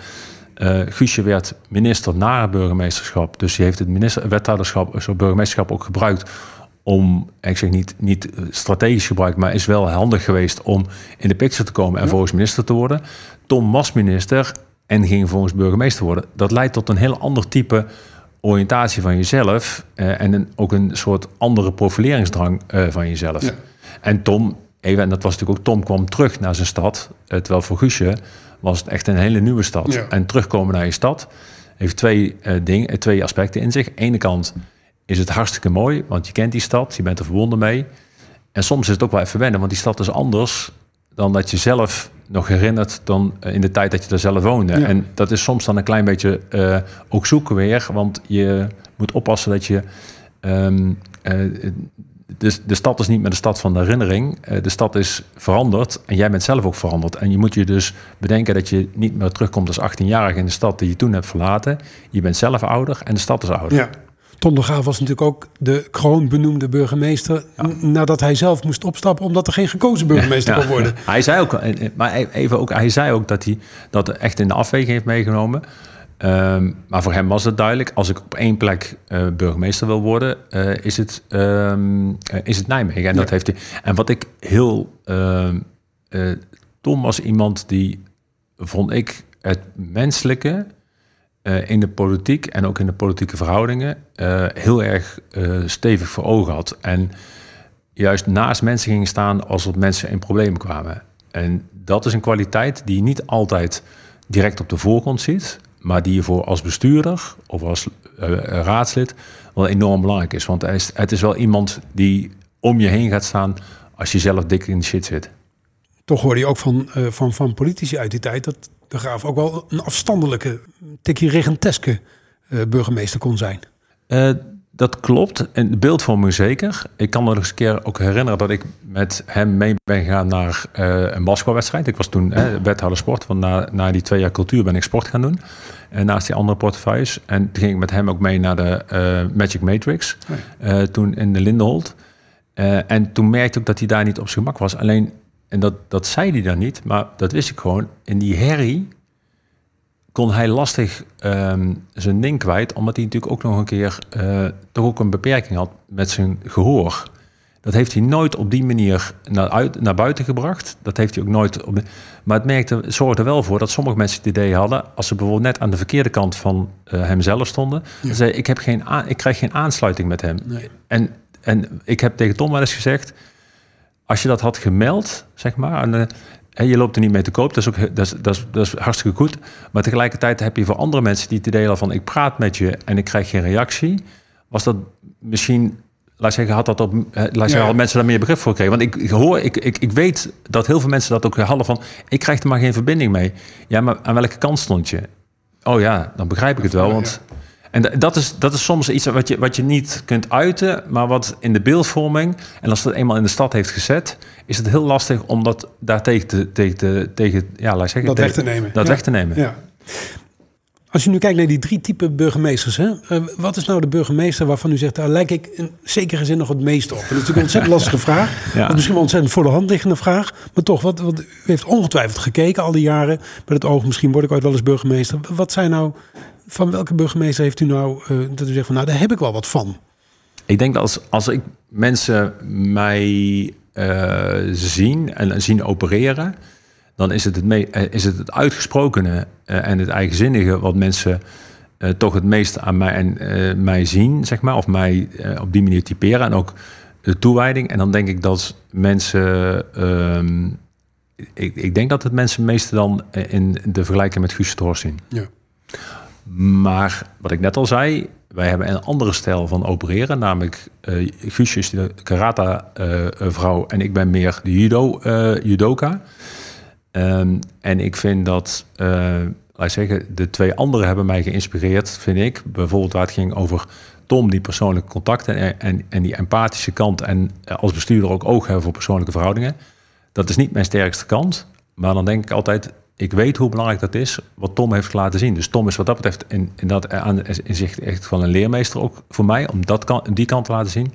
uh, Guusje werd minister na het burgemeesterschap. Dus hij heeft het minister, wethouderschap, zo burgemeesterschap ook gebruikt om, ik zeg niet, niet strategisch gebruikt, maar is wel handig geweest om in de picture te komen en ja. volgens minister te worden. Tom was minister en ging volgens burgemeester worden. Dat leidt tot een heel ander type oriëntatie van jezelf uh, en een, ook een soort andere profileringsdrang uh, van jezelf. Ja. En Tom, even, en dat was natuurlijk ook Tom, kwam terug naar zijn stad. Uh, terwijl voor Guusje was het echt een hele nieuwe stad. Ja. En terugkomen naar je stad heeft twee, dingen, twee aspecten in zich. Aan de ene kant is het hartstikke mooi, want je kent die stad, je bent er verbonden mee. En soms is het ook wel even wennen, want die stad is anders dan dat je zelf nog herinnert dan in de tijd dat je er zelf woonde. Ja. En dat is soms dan een klein beetje uh, ook zoeken weer, want je moet oppassen dat je. Um, uh, de, de stad is niet meer de stad van de herinnering. Uh, de stad is veranderd en jij bent zelf ook veranderd. En je moet je dus bedenken dat je niet meer terugkomt als 18-jarige in de stad die je toen hebt verlaten. Je bent zelf ouder en de stad is ouder. Ja. Ton de Graaf was natuurlijk ook de kroonbenoemde burgemeester... nadat hij zelf moest opstappen... omdat er geen gekozen burgemeester Ja, kon worden. Hij zei ook, maar even ook, hij zei ook dat hij dat echt in de afweging heeft meegenomen. Ehm, maar voor hem was het duidelijk, als ik op één plek eh, burgemeester wil worden, eh, is, het, ehm, eh, is het Nijmegen. En, dat heeft hij, en wat ik heel... ehm, eh, Tom was iemand die, vond ik, het menselijke eh, in de politiek en ook in de politieke verhoudingen eh, heel erg eh, stevig voor ogen had. En juist naast mensen ging staan als er mensen in problemen kwamen. En dat is een kwaliteit die je niet altijd direct op de voorgrond ziet, maar die je voor als bestuurder of als raadslid wel enorm belangrijk is. Want het is wel iemand die om je heen gaat staan als je zelf dik in de shit zit. Toch hoorde je ook van, eh, van, van politici uit die tijd... dat de Graaf ook wel een afstandelijke, tikje regenteske eh, burgemeester kon zijn. Eh, dat klopt. En de beeldvorming zeker. Ik kan me nog eens een keer ook herinneren dat ik met hem mee ben gegaan naar een basketbalwedstrijd. Ik was toen eh, wethouder sport, want na, na die twee jaar cultuur ben ik sport gaan doen. En naast die andere portefeuilles. En toen ging ik met hem ook mee naar de Magic Matrix. eh, toen in de Lindenholt. En toen merkte ik dat hij daar niet op zijn gemak was. Alleen, en dat, dat zei hij dan niet, maar dat wist ik gewoon. In die herrie kon hij lastig ehm, zijn ding kwijt, omdat hij natuurlijk ook nog een keer eh, toch ook een beperking had met zijn gehoor. Dat heeft hij nooit op die manier naar, uit, naar buiten gebracht. Dat heeft hij ook nooit. Op, maar het, merkte, het zorgde wel voor dat sommige mensen het idee hadden, als ze bijvoorbeeld net aan de verkeerde kant van eh, hemzelf stonden, dan zei ik heb geen ik krijg geen aansluiting met hem. En, en ik heb tegen Tom wel eens gezegd, als je dat had gemeld, zeg maar, en, en je loopt er niet mee te koop, dat is, ook, dat, is, dat, is, dat is hartstikke goed. Maar tegelijkertijd heb je voor andere mensen die idee hadden van ik praat met je en ik krijg geen reactie, was dat misschien, laat zeggen, had dat op, laat zeggen, Ja. mensen daar meer begrip voor gekregen. Want ik, ik hoor, ik, ik, ik weet dat heel veel mensen dat ook hadden van ik krijg er maar geen verbinding mee. Ja, maar aan welke kant stond je? Oh ja, dan begrijp ik het wel, want en dat is, dat is soms iets wat je, wat je niet kunt uiten, maar wat in de beeldvorming, en als dat eenmaal in de stad heeft gezet, is het heel lastig om dat daar tegen te, tegen te, tegen, ja, laat ik zeggen, Dat weg te nemen. Dat Ja. weg te nemen. Ja. Als je nu kijkt naar die drie typen burgemeesters, hè? eh, wat is nou de burgemeester waarvan u zegt, daar lijk ik in zekere zin nog het meest op? Dat is natuurlijk een ontzettend lastige vraag. Ja. Misschien wel een ontzettend voor de hand liggende vraag. Maar toch, wat, wat, u heeft ongetwijfeld gekeken al die jaren. Met het oog, misschien word ik ooit wel eens burgemeester. Wat zijn nou, van welke burgemeester heeft u nou, eh, dat u zegt van, nou, daar heb ik wel wat van. Ik denk dat als, als ik mensen mij eh, zien en zien opereren, dan is het het, me- eh, is het, het uitgesprokene en het eigenzinnige wat mensen toch het meest aan mij, en, mij zien, zeg maar, of mij op die manier typeren en ook de toewijding. En dan denk ik dat mensen, ehm, ik, ik denk dat het mensen meestal dan in de vergelijking met Guus Torst zien. Ja. Maar wat ik net al zei, wij hebben een andere stijl van opereren. Namelijk, eh Guusje is de karata-vrouw en ik ben meer de judo, eh, judoka. Ehm, en ik vind dat, eh, laat ik zeggen, de twee anderen hebben mij geïnspireerd, vind ik. Bijvoorbeeld waar het ging over Tom, die persoonlijke contacten en, en, en die empathische kant. En eh, als bestuurder ook oog hebben voor persoonlijke verhoudingen. Dat is niet mijn sterkste kant. Maar dan denk ik altijd, ik weet hoe belangrijk dat is, wat Tom heeft laten zien. Dus Tom is wat dat betreft in, in, dat, aan, in zich echt van een leermeester ook voor mij, om dat kan, die kant te laten zien.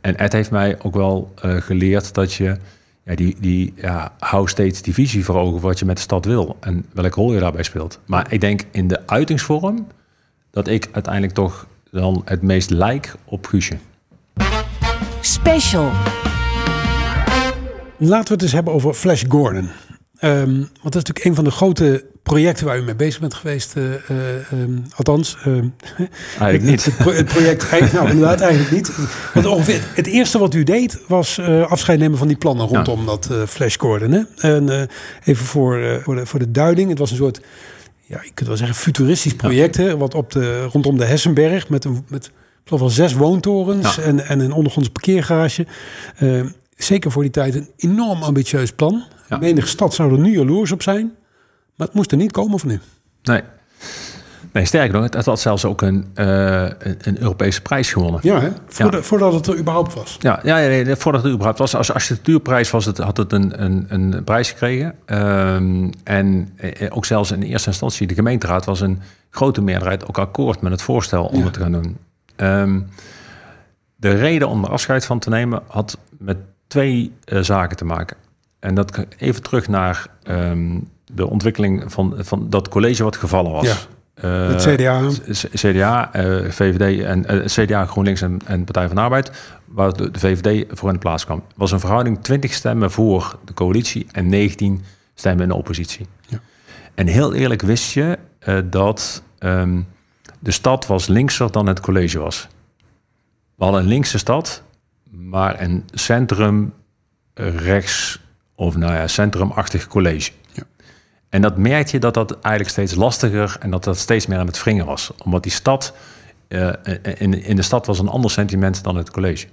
En Ed heeft mij ook wel eh, geleerd dat je, ja, die, die, ja, hou steeds die visie voor ogen wat je met de stad wil en welke rol je daarbij speelt. Maar ik denk in de uitingsvorm dat ik uiteindelijk toch dan het meest lijk op Guusje. Special. Laten we het eens hebben over Flash Gordon. Ehm, want dat is natuurlijk een van de grote projecten waar u mee bezig bent geweest. eh, eh, ehm, althans, ehm, Eigenlijk niet. Het, pro- het project, eigenlijk- nou inderdaad eigenlijk niet. Want ongeveer het eerste wat u deed was eh, afscheid nemen van die plannen rondom dat Flash Gordon. Hè? En even voor, voor, de, voor de duiding. Het was een soort, ja, je kunt wel zeggen, futuristisch project. Hè? Wat op de, rondom de Hessenberg met, een, met ik geloof wel zes woontorens Ja. en, en een ondergronds parkeergarage. Zeker voor die tijd een enorm ambitieus plan. Ja. Menige stad zou er nu jaloers op zijn. Maar het moest er niet komen van u. Nee. Nee, sterker nog, het had zelfs ook een, eh, een, een Europese prijs gewonnen. Ja, hè? Voordat, Ja. voordat het er überhaupt was. Ja, ja, nee, voordat het überhaupt was. Als architectuurprijs was het, had het een, een, een prijs gekregen. Ehm, en eh, ook zelfs in eerste instantie, de gemeenteraad was een grote meerderheid ook akkoord met het voorstel om Ja. het te gaan doen. Ehm, de reden om er afscheid van te nemen had met twee eh, zaken te maken. En dat even terug naar ehm, de ontwikkeling van, van dat college wat gevallen was. Ja. Eh, Het CDA. CDA, eh, VVD en eh, CDA, GroenLinks en, en Partij van de Arbeid, waar de, de VVD voor in de plaats kwam, was een verhouding 20 stemmen voor de coalitie en 19 stemmen in de oppositie. Ja. En heel eerlijk wist je dat ehm, de stad was linkser dan het college was. We hadden een linkse stad, maar een centrum rechts of nou ja, centrumachtig college. Ja. En dat merk je dat dat eigenlijk steeds lastiger en dat dat steeds meer aan het wringen was. Omdat die stad, eh, in, in de stad was een ander sentiment dan het college.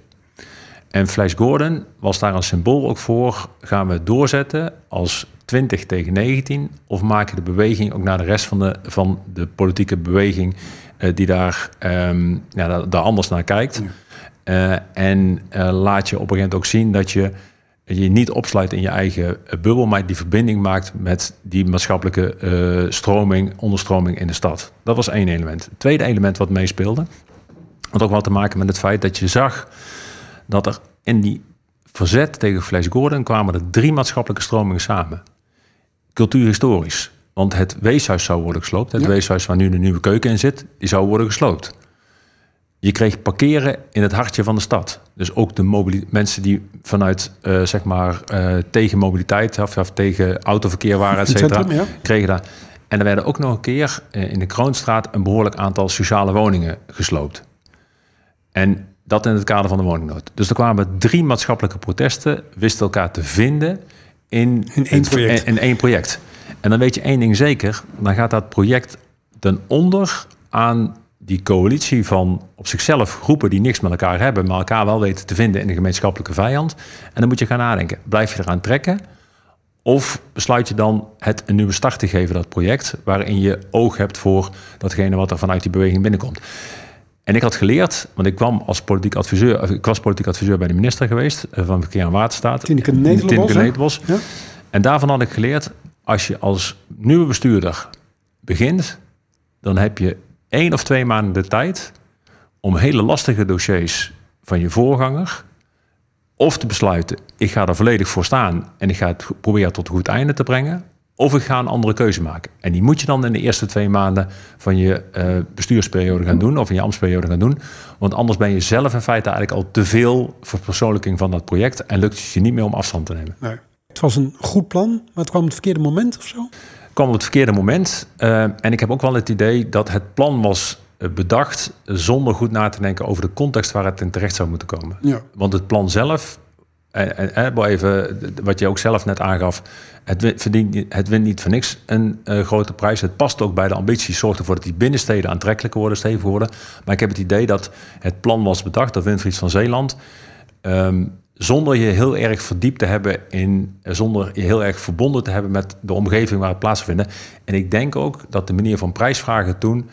En Flash Gordon was daar een symbool ook voor. Gaan we het doorzetten als 20 tegen 19? Of maken de beweging ook naar de rest van de, van de politieke beweging eh, die daar, ehm, ja, daar, daar anders naar kijkt? Eh, en eh, laat je op een gegeven moment ook zien dat je je niet opsluit in je eigen eh, bubbel, maar die verbinding maakt met die maatschappelijke eh, stroming, onderstroming in de stad. Dat was één element. Het tweede element wat meespeelde, had ook wat te maken met het feit dat je zag dat er in die verzet tegen Flash Gordon kwamen er drie maatschappelijke stromingen samen. Cultuurhistorisch. Want het weeshuis zou worden gesloopt. Het Ja. weeshuis waar nu de nieuwe keuken in zit, die zou worden gesloopt. Je kreeg parkeren in het hartje van de stad. Dus ook de mensen die vanuit, eh, zeg maar, eh, tegen mobiliteit of, of tegen autoverkeer waren, et cetera, ja. kregen daar. En er werden ook nog een keer eh, in de Kroonstraat een behoorlijk aantal sociale woningen gesloopt. En dat in het kader van de woningnood. Dus er kwamen drie maatschappelijke protesten, wisten elkaar te vinden in, In één het- project. In, in één project. En dan weet je één ding zeker, dan gaat dat project ten onder aan die coalitie van op zichzelf groepen die niks met elkaar hebben, maar elkaar wel weten te vinden in een gemeenschappelijke vijand. En dan moet je gaan nadenken, blijf je eraan trekken? Of besluit je dan het een nieuwe start te geven, dat project, waarin je oog hebt voor datgene wat er vanuit die beweging binnenkomt. En ik had geleerd, want ik kwam als politiek adviseur, ik was politiek adviseur bij de minister geweest eh, van Verkeer en Waterstaat. Tineke? Netelenbos. Ja. En daarvan had ik geleerd, als je als nieuwe bestuurder begint, dan heb je één of twee maanden de tijd om hele lastige dossiers van je voorganger of te besluiten, ik ga er volledig voor staan en ik ga het proberen tot een goed einde te brengen, of ik ga een andere keuze maken. En die moet je dan in de eerste twee maanden van je eh, bestuursperiode gaan doen, of in je ambtsperiode gaan doen. Want anders ben je zelf in feite eigenlijk al te veel verpersoonlijking van dat project en lukt het je niet meer om afstand te nemen. Nee. Het was een goed plan, maar het kwam op het verkeerde moment of zo. Kwam op het verkeerde moment. Eh, en ik heb ook wel het idee dat het plan was eh, bedacht zonder goed na te denken over de context waar het in terecht zou moeten komen. Ja. Want het plan zelf, en, en, en even wat je ook zelf net aangaf, het, verdient, het wint niet voor niks een eh, grote prijs. Het past ook bij de ambities, zorgt ervoor dat die binnensteden aantrekkelijker worden, stevig worden. Maar ik heb het idee dat het plan was bedacht door Winfried van Zeeland. ehm, zonder je heel erg verdiept te hebben in, zonder je heel erg verbonden te hebben met de omgeving waar het plaatsvindt. En ik denk ook dat de manier van prijsvragen toen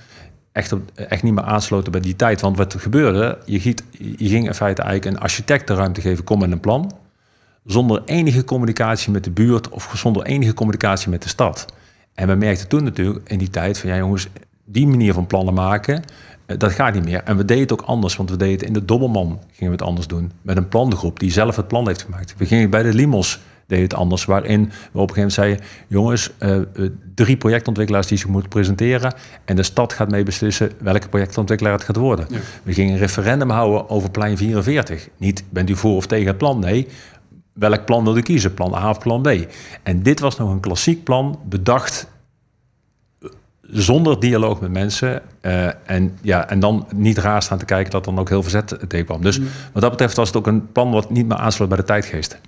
echt, echt niet meer aansloten bij die tijd. Want wat gebeurde, je, je ging in feite eigenlijk een architect de ruimte geven, kom met een plan. Zonder enige communicatie met de buurt of zonder enige communicatie met de stad. En we merkten toen natuurlijk in die tijd van ja jongens, die manier van plannen maken, dat gaat niet meer. En we deden het ook anders, want we deden het in de Dobbelman, gingen we het anders doen. Met een plangroep die zelf het plan heeft gemaakt. We gingen bij de Limos, deden het anders, waarin we op een gegeven moment zeiden, jongens, eh, eh, drie projectontwikkelaars die zich moeten presenteren en de stad gaat mee beslissen welke projectontwikkelaar het gaat worden. We gingen een referendum houden over plein 44. Niet, bent u voor of tegen het plan? Nee, welk plan wil u kiezen? Plan A of plan B? En dit was nog een klassiek plan, bedacht eh, zonder dialoog met mensen. eh, en, ja, en dan niet raar staan te kijken dat dan ook heel verzet tegen kwam. Dus wat dat betreft was het ook een plan wat niet meer aansloot bij de tijdgeest.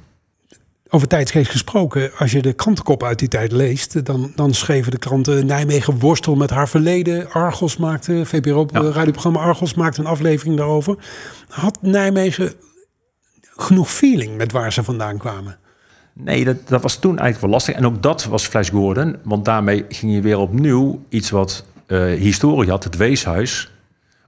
Over tijdsgeest gesproken, als je de krantenkop uit die tijd leest, dan, dan schreven de kranten Nijmegen worstel met haar verleden. Argos maakte, VPRO Ja. radioprogramma Argos maakte een aflevering daarover. Had Nijmegen genoeg feeling met waar ze vandaan kwamen? Nee, dat, dat was toen eigenlijk wel lastig. En ook dat was Flash Gordon. Want daarmee ging je weer opnieuw iets wat eh, historie had, het weeshuis.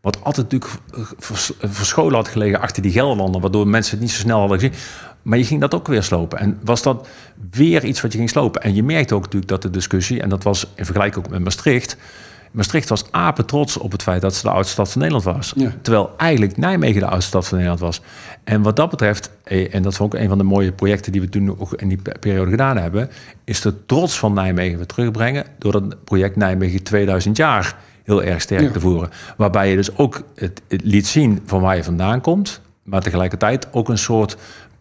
Wat altijd natuurlijk vers- verscholen had gelegen achter die Gelderlanden. Waardoor mensen het niet zo snel hadden gezien. Maar je ging dat ook weer slopen. En was dat weer iets wat je ging slopen. En je merkte ook natuurlijk dat de discussie, en dat was in vergelijking ook met Maastricht. Maastricht was apen trots op het feit dat ze de oudste stad van Nederland was. Ja. Terwijl eigenlijk Nijmegen de oudste stad van Nederland was. En wat dat betreft, eh, en dat is ook een van de mooie projecten die we toen ook in die pe- periode gedaan hebben, is de trots van Nijmegen weer terugbrengen door het project Nijmegen 2000 jaar heel erg sterk Ja. te voeren. Waarbij je dus ook het, het liet zien van waar je vandaan komt, maar tegelijkertijd ook een soort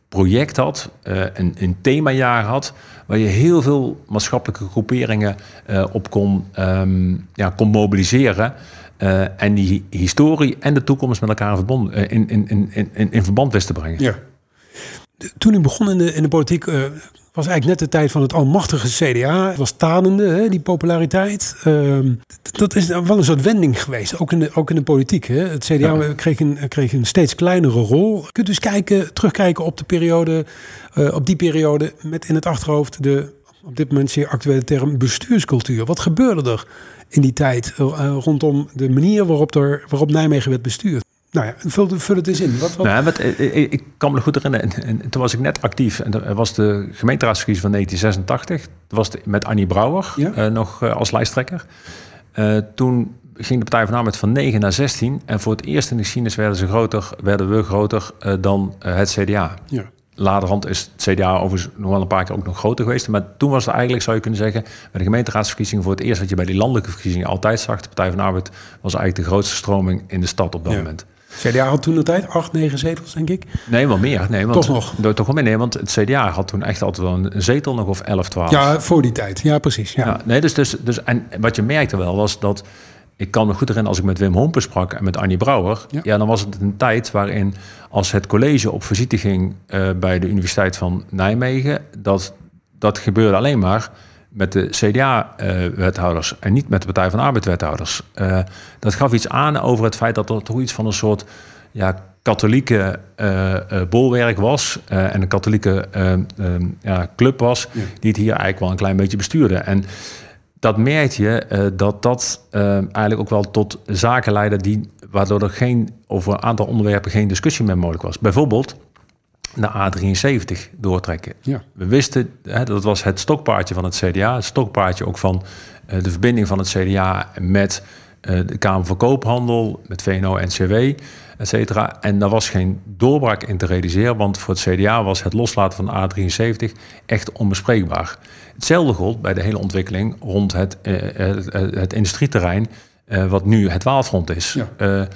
project had, eh, een, een themajaar had, waar je heel veel maatschappelijke groeperingen eh, op kon, ehm, ja, kon mobiliseren. eh, en die historie en de toekomst met elkaar verbonden, in, in, in, in, in verband wist te brengen. Ja. Toen u begon in de, in de politiek, eh, was eigenlijk net de tijd van het almachtige CDA. Het was tanende, hè, die populariteit. Ehm, dat is wel een soort wending geweest, ook in de, ook in de politiek. Hè. Het CDA Ja. kreeg, een, kreeg een steeds kleinere rol. Kunt u eens kijken, terugkijken op, de periode, eh, op die periode met in het achterhoofd de op dit moment zeer actuele term bestuurscultuur. Wat gebeurde er in die tijd eh, rondom de manier waarop, er, waarop Nijmegen werd bestuurd? Nou ja, vul, vul het eens in. Wat, wat, Nou, wat, eh, eh, ik kan me goed herinneren. En, en toen was ik net actief. En er was de gemeenteraadsverkiezing van 1986. Dat was de- met Annie Brouwer Ja. eh, nog als lijsttrekker. Toen ging de Partij van Arbeid van 9 naar 16. En voor het eerst in de geschiedenis werden, ze groter, werden we groter dan het CDA. ja. Laterhand is het CDA overigens nog wel een paar keer ook nog groter geweest. Maar toen was het eigenlijk, zou je kunnen zeggen, bij de gemeenteraadsverkiezingen voor het eerst wat je bij die landelijke verkiezingen altijd zag. De Partij van Arbeid was eigenlijk de grootste stroming in de stad op dat Ja. moment. CDA had toen de tijd acht, negen zetels, denk ik. Nee, wel meer. Nee, want, Toch nog? Door- Toch wel meer, nee, want het CDA had toen echt altijd wel een zetel nog of 11, 12. Ja, voor die tijd. Ja, precies. Ja. Ja, nee, dus, dus, dus, en wat je merkte wel was dat... Ik kan me goed herinneren als ik met Wim Hompen sprak en met Annie Brouwer. Ja. Ja. dan was het een tijd waarin als het college op visite ging eh, bij de Universiteit van Nijmegen... dat, dat gebeurde alleen maar met de CDA-wethouders en niet met de Partij van de Arbeid-wethouders. Eh, dat gaf iets aan over het feit dat er toch iets van een soort ja, katholieke eh, eh, bolwerk was en een katholieke ja, club was, Ja. die het hier eigenlijk wel een klein beetje bestuurde. En dat merk je dat dat eigenlijk ook wel tot zaken leidde die, waardoor er geen, over een aantal onderwerpen geen discussie meer mogelijk was. Bijvoorbeeld de A73 doortrekken. Ja. We wisten, hè, dat was het stokpaardje van het CDA, het stokpaardje ook van eh, de verbinding van het CDA met eh, de Kamer van Koophandel, met VNO-NCW, et cetera. En daar was geen doorbraak in te realiseren, want voor het CDA was het loslaten van de A73 echt onbespreekbaar. Hetzelfde gold bij de hele ontwikkeling rond het, eh, het, industrieterrein, wat nu het Waalfront is. Ja.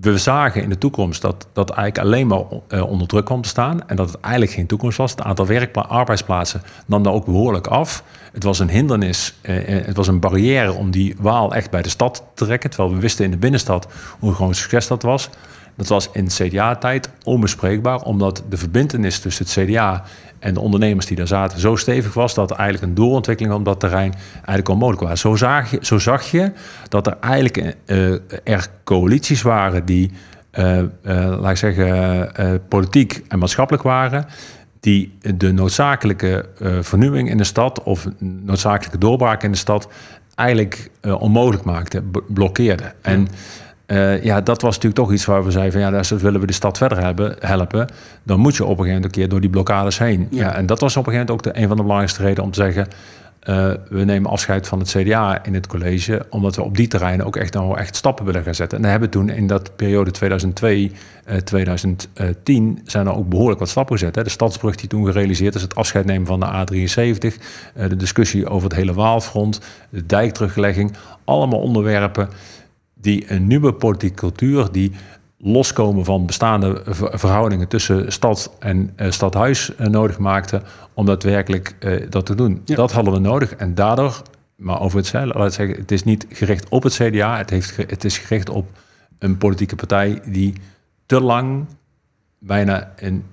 We zagen in de toekomst dat dat eigenlijk alleen maar eh, onder druk kwam te staan. En dat het eigenlijk geen toekomst was. Het aantal arbeidsplaatsen nam daar ook behoorlijk af. Het was een hindernis, eh, het was een barrière om die Waal echt bij de stad te trekken. Terwijl we wisten in de binnenstad hoe groot succes dat was. Dat was in CDA-tijd onbespreekbaar, omdat de verbindenis tussen het CDA en de ondernemers die daar zaten zo stevig was dat eigenlijk een doorontwikkeling op dat terrein eigenlijk onmogelijk was. Zo zag je, zo zag je dat er eigenlijk eh, er coalities waren die, eh, eh, laat ik zeggen, politiek en maatschappelijk waren, die de noodzakelijke vernieuwing in de stad of noodzakelijke doorbraak in de stad eigenlijk onmogelijk maakten, blokkeerden. En eh, ja, dat was natuurlijk toch iets waar we zeiden van ja, als willen we de stad verder hebben, helpen, dan moet je op een gegeven moment een keer door die blokkades heen. Ja. Ja. en dat was op een gegeven moment ook de, een van de belangrijkste redenen om te zeggen, eh, we nemen afscheid van het CDA in het college, omdat we op die terreinen ook echt, nou, echt stappen willen gaan zetten. En we hebben toen in dat periode 2002, eh, 2010 zijn er ook behoorlijk wat stappen gezet. Hè. De stadsbrug die toen gerealiseerd is, het afscheid nemen van de A73, eh, de discussie over het hele Waalfront, de dijkteruglegging, allemaal onderwerpen die een nieuwe politieke cultuur, die loskomen van bestaande ver- verhoudingen tussen stad en eh, stadhuis eh, nodig maakte om daadwerkelijk eh, dat te doen. Ja. Dat hadden we nodig en daardoor, maar over het laat ik zeggen, het is niet gericht op het CDA, het, heeft, het is gericht op een politieke partij die te lang bijna een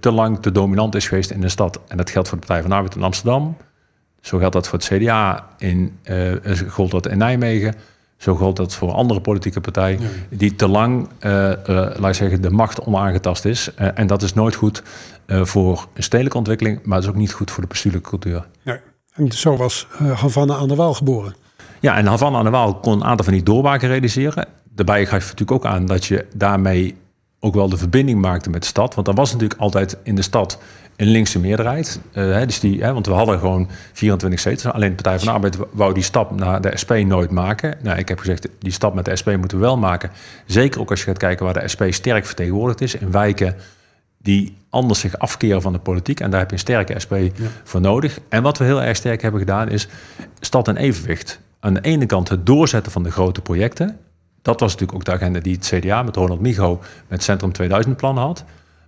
te lang te dominant is geweest in de stad. En dat geldt voor de Partij van Arbeid in Amsterdam. Zo geldt dat voor het CDA in, gold dat in Nijmegen. Zo geldt dat voor andere politieke partijen die te lang, eh, eh, laat zeggen, de macht onaangetast is. Eh, en dat is nooit goed voor een stedelijke ontwikkeling, maar het is ook niet goed voor de bestuurlijke cultuur. Nee. En zo was Havana aan de Waal geboren. Ja, en Havana aan de Waal kon een aantal van die doorbraken realiseren. Daarbij gaf je natuurlijk ook aan dat je daarmee ook wel de verbinding maakte met de stad. Want er was natuurlijk altijd in de stad een linkse meerderheid. Uh, hè, dus die, hè, want we hadden gewoon 24 zetels. Alleen de Partij van de Arbeid wou die stap naar de SP nooit maken. Nou, ik heb gezegd, die stap met de SP moeten we wel maken. Zeker ook als je gaat kijken waar de SP sterk vertegenwoordigd is. In wijken die anders zich afkeren van de politiek. En daar heb je een sterke SP voor nodig. En wat we heel erg sterk hebben gedaan is stad en evenwicht. Aan de ene kant het doorzetten van de grote projecten. Dat was natuurlijk ook de agenda die het CDA met Ronald Migo met Centrum 2000 plan had.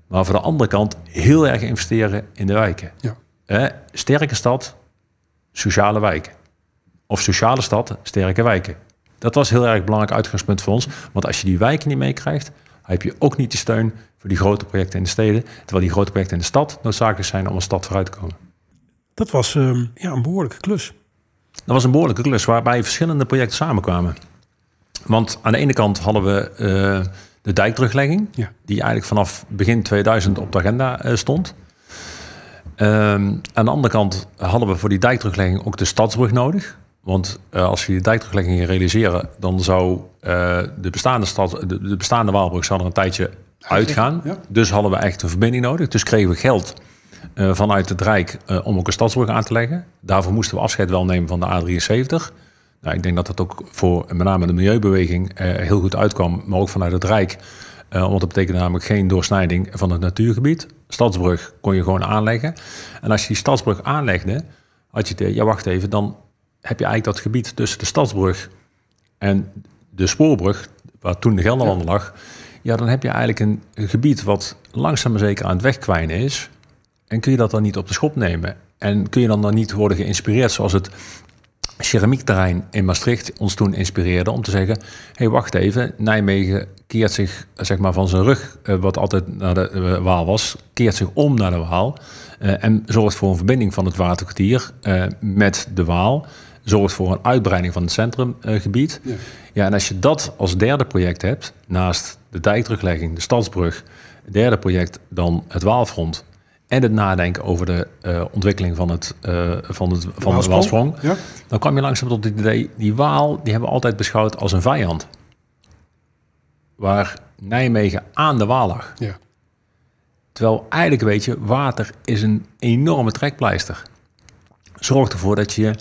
Maar voor de andere kant heel erg investeren in de wijken. Ja. Eh, sterke stad, sociale wijken. Of sociale stad, sterke wijken. Dat was heel erg belangrijk uitgangspunt voor ons. Want als je die wijken niet meekrijgt, heb je ook niet de steun voor die grote projecten in de steden. Terwijl die grote projecten in de stad noodzakelijk zijn om een stad vooruit te komen. Dat was uh, ja, een behoorlijke klus. Dat was een behoorlijke klus waarbij verschillende projecten samenkwamen. Want aan de ene kant hadden we uh, de dijkteruglegging, ja. die eigenlijk vanaf begin 2000 op de agenda uh, stond. Um, aan de andere kant hadden we voor die dijkteruglegging ook de stadsbrug nodig. Want uh, als we die dijkteruglegging realiseren, dan zou de, bestaande stad, de, de, bestaande Waalbrug zou er een tijdje uitgaan. Ja. Dus hadden we echt een verbinding nodig. Dus kregen we geld uh, vanuit het Rijk om ook een stadsbrug aan te leggen. Daarvoor moesten we afscheid wel nemen van de A73. Nou, ik denk dat dat ook voor met name de milieubeweging uh, heel goed uitkwam, maar ook vanuit het Rijk. want dat betekent namelijk geen doorsnijding van het natuurgebied. Stadsbrug kon je gewoon aanleggen. En als je die stadsbrug aanlegde, had je de, ja wacht even, dan heb je eigenlijk dat gebied tussen de stadsbrug en de spoorbrug, waar toen de Gelderlander lag, ja, dan heb je eigenlijk een, gebied wat langzaam maar zeker aan het wegkwijnen is. En kun je dat dan niet op de schop nemen? En kun je dan dan niet worden geïnspireerd zoals het keramikterrein in Maastricht ons toen inspireerde om te zeggen: hé, hey, wacht even, Nijmegen keert zich zeg maar, van zijn rug, eh, wat altijd naar de uh, Waal was, keert zich om naar de Waal uh, en zorgt voor een verbinding van het waterkwartier met de Waal zorgt voor een uitbreiding van het centrumgebied. ja. ja, en als je dat als derde project hebt, naast de dijkteruglegging, de stadsbrug, derde project dan het Waalfront en het nadenken over de uh, ontwikkeling van, het, uh, van, het, van de Waalsprong, ja. dan kwam je langzaam tot het idee, die Waal die hebben we altijd beschouwd als een vijand. Waar Nijmegen aan de Waal lag. Ja. Terwijl eigenlijk weet je, water is een enorme trekpleister. Zorg ervoor dat je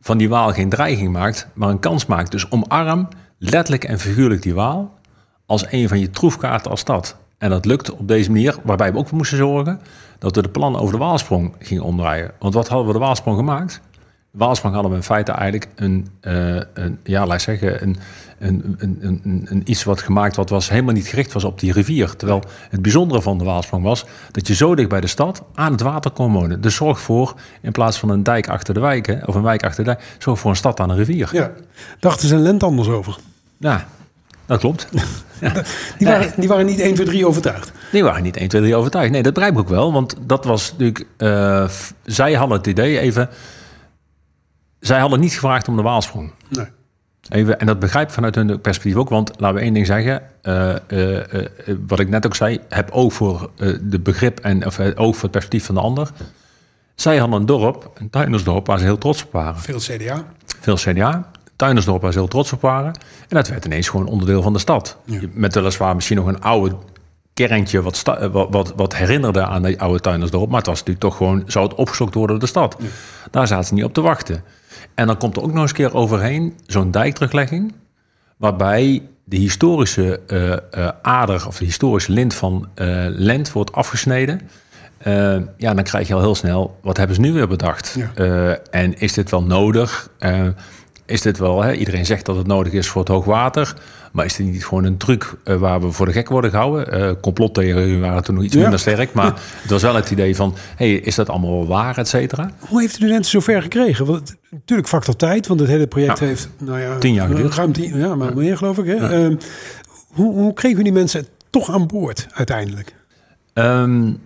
van die Waal geen dreiging maakt, maar een kans maakt. Dus omarm letterlijk en figuurlijk die Waal als een van je troefkaarten als stad. En dat lukt op deze manier, waarbij we ook voor moesten zorgen dat we de plannen over de Waalsprong gingen omdraaien. Want wat hadden we de Waalsprong gemaakt? De Waalsprong hadden we in feite eigenlijk een, uh, een ja, laat zeggen, een, een, een, een, iets wat gemaakt wat was helemaal niet gericht was op die rivier. Terwijl het bijzondere van de Waalsprong was dat je zo dicht bij de stad aan het water kon wonen. Dus zorg voor, in plaats van een dijk achter de wijken, of een wijk achter de dijk, zorg voor een stad aan een rivier. Ja, dachten ze een lent anders over. Ja, dat klopt. die, waren, die waren niet 1, 2, 3 overtuigd. Die waren niet 1, 2, 3 overtuigd. Nee, dat begrijp ik ook wel. Want dat was natuurlijk... Uh, zij hadden het idee even... Zij hadden niet gevraagd om de waalsprong. Nee. Even, en dat begrijp ik vanuit hun perspectief ook. Want laten we één ding zeggen. Uh, uh, wat ik net ook zei. Heb ook voor de begrip en of, ook voor het perspectief van de ander. Zij hadden een dorp, een tuinersdorp, waar ze heel trots op waren. Veel CDA. Veel CDA. Tuinersdorp waar ze heel trots op waren. En dat werd ineens gewoon onderdeel van de stad. Met weliswaar misschien nog een oude kerntje wat, wat, wat, wat, herinnerde aan de oude Tuinersdorp. Maar het was natuurlijk toch gewoon, zou het opgezocht worden door de stad. Daar zaten ze niet op te wachten. En dan komt er ook nog eens een keer overheen zo'n dijkteruglegging. Waarbij de historische uh, ader of de historische lint van uh, Lent wordt afgesneden. ja, dan krijg je al heel snel, wat hebben ze nu weer bedacht? en is dit wel nodig? Is dit wel, hè? iedereen zegt dat het nodig is voor het hoogwater. Maar is dit niet gewoon een truc uh, waar we voor de gek worden gehouden? Uh, complottheorieën waren toen nog iets minder sterk. Maar het was wel het idee van, hey, is dat allemaal wel waar, et cetera? Hoe heeft u de mensen zover gekregen? Want, natuurlijk factor tijd, want het hele project heeft... Nou ja, tien jaar geduurd. Ruim tien, ja, maar meer geloof ik. Hè? Uh, hoe, hoe kregen u die mensen toch aan boord uiteindelijk? Um,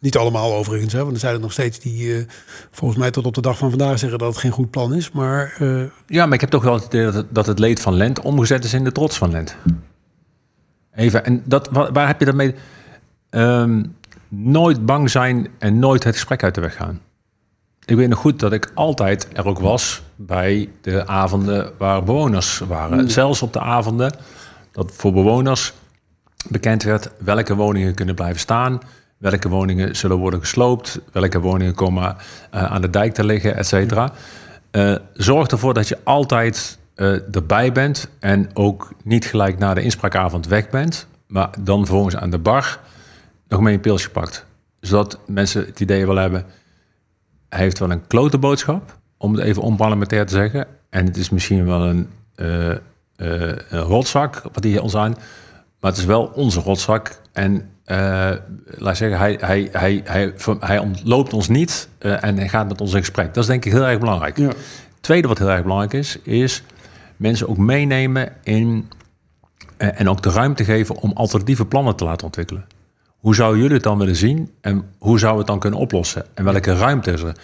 niet allemaal overigens, hè, want er zijn er nog steeds die uh, volgens mij tot op de dag van vandaag zeggen dat het geen goed plan is. Maar, uh... Ja, maar ik heb toch wel het idee dat het, dat het leed van Lent omgezet is in de trots van Lent. Even, en dat, waar, heb je dat mee? Um, nooit bang zijn en nooit het gesprek uit de weg gaan. Ik weet nog goed dat ik altijd er ook was bij de avonden waar bewoners waren. Mm. Zelfs op de avonden dat voor bewoners bekend werd welke woningen kunnen blijven staan Welke woningen zullen worden gesloopt? Welke woningen komen eh, aan de dijk te liggen, et cetera. Eh, zorg ervoor dat je altijd eh, erbij bent en ook niet gelijk na de inspraakavond weg bent, maar dan vervolgens aan de bar nog mee een pilsje pakt. Zodat mensen het idee wel hebben, hij heeft wel een klote boodschap, om het even onparlementair te zeggen. En het is misschien wel een, uh, een rotzak wat hij ons aan, maar het is wel onze rotzak. En laat zeggen, hij, hij, hij, hij, hij ontloopt ons niet en hij gaat met ons in gesprek. Dat is denk ik heel erg belangrijk. Ja. Tweede wat heel erg belangrijk is, is mensen ook meenemen in en ook de ruimte geven om alternatieve plannen te laten ontwikkelen. Hoe zouden jullie het dan willen zien en hoe zouden we het dan kunnen oplossen? En welke ruimte is er?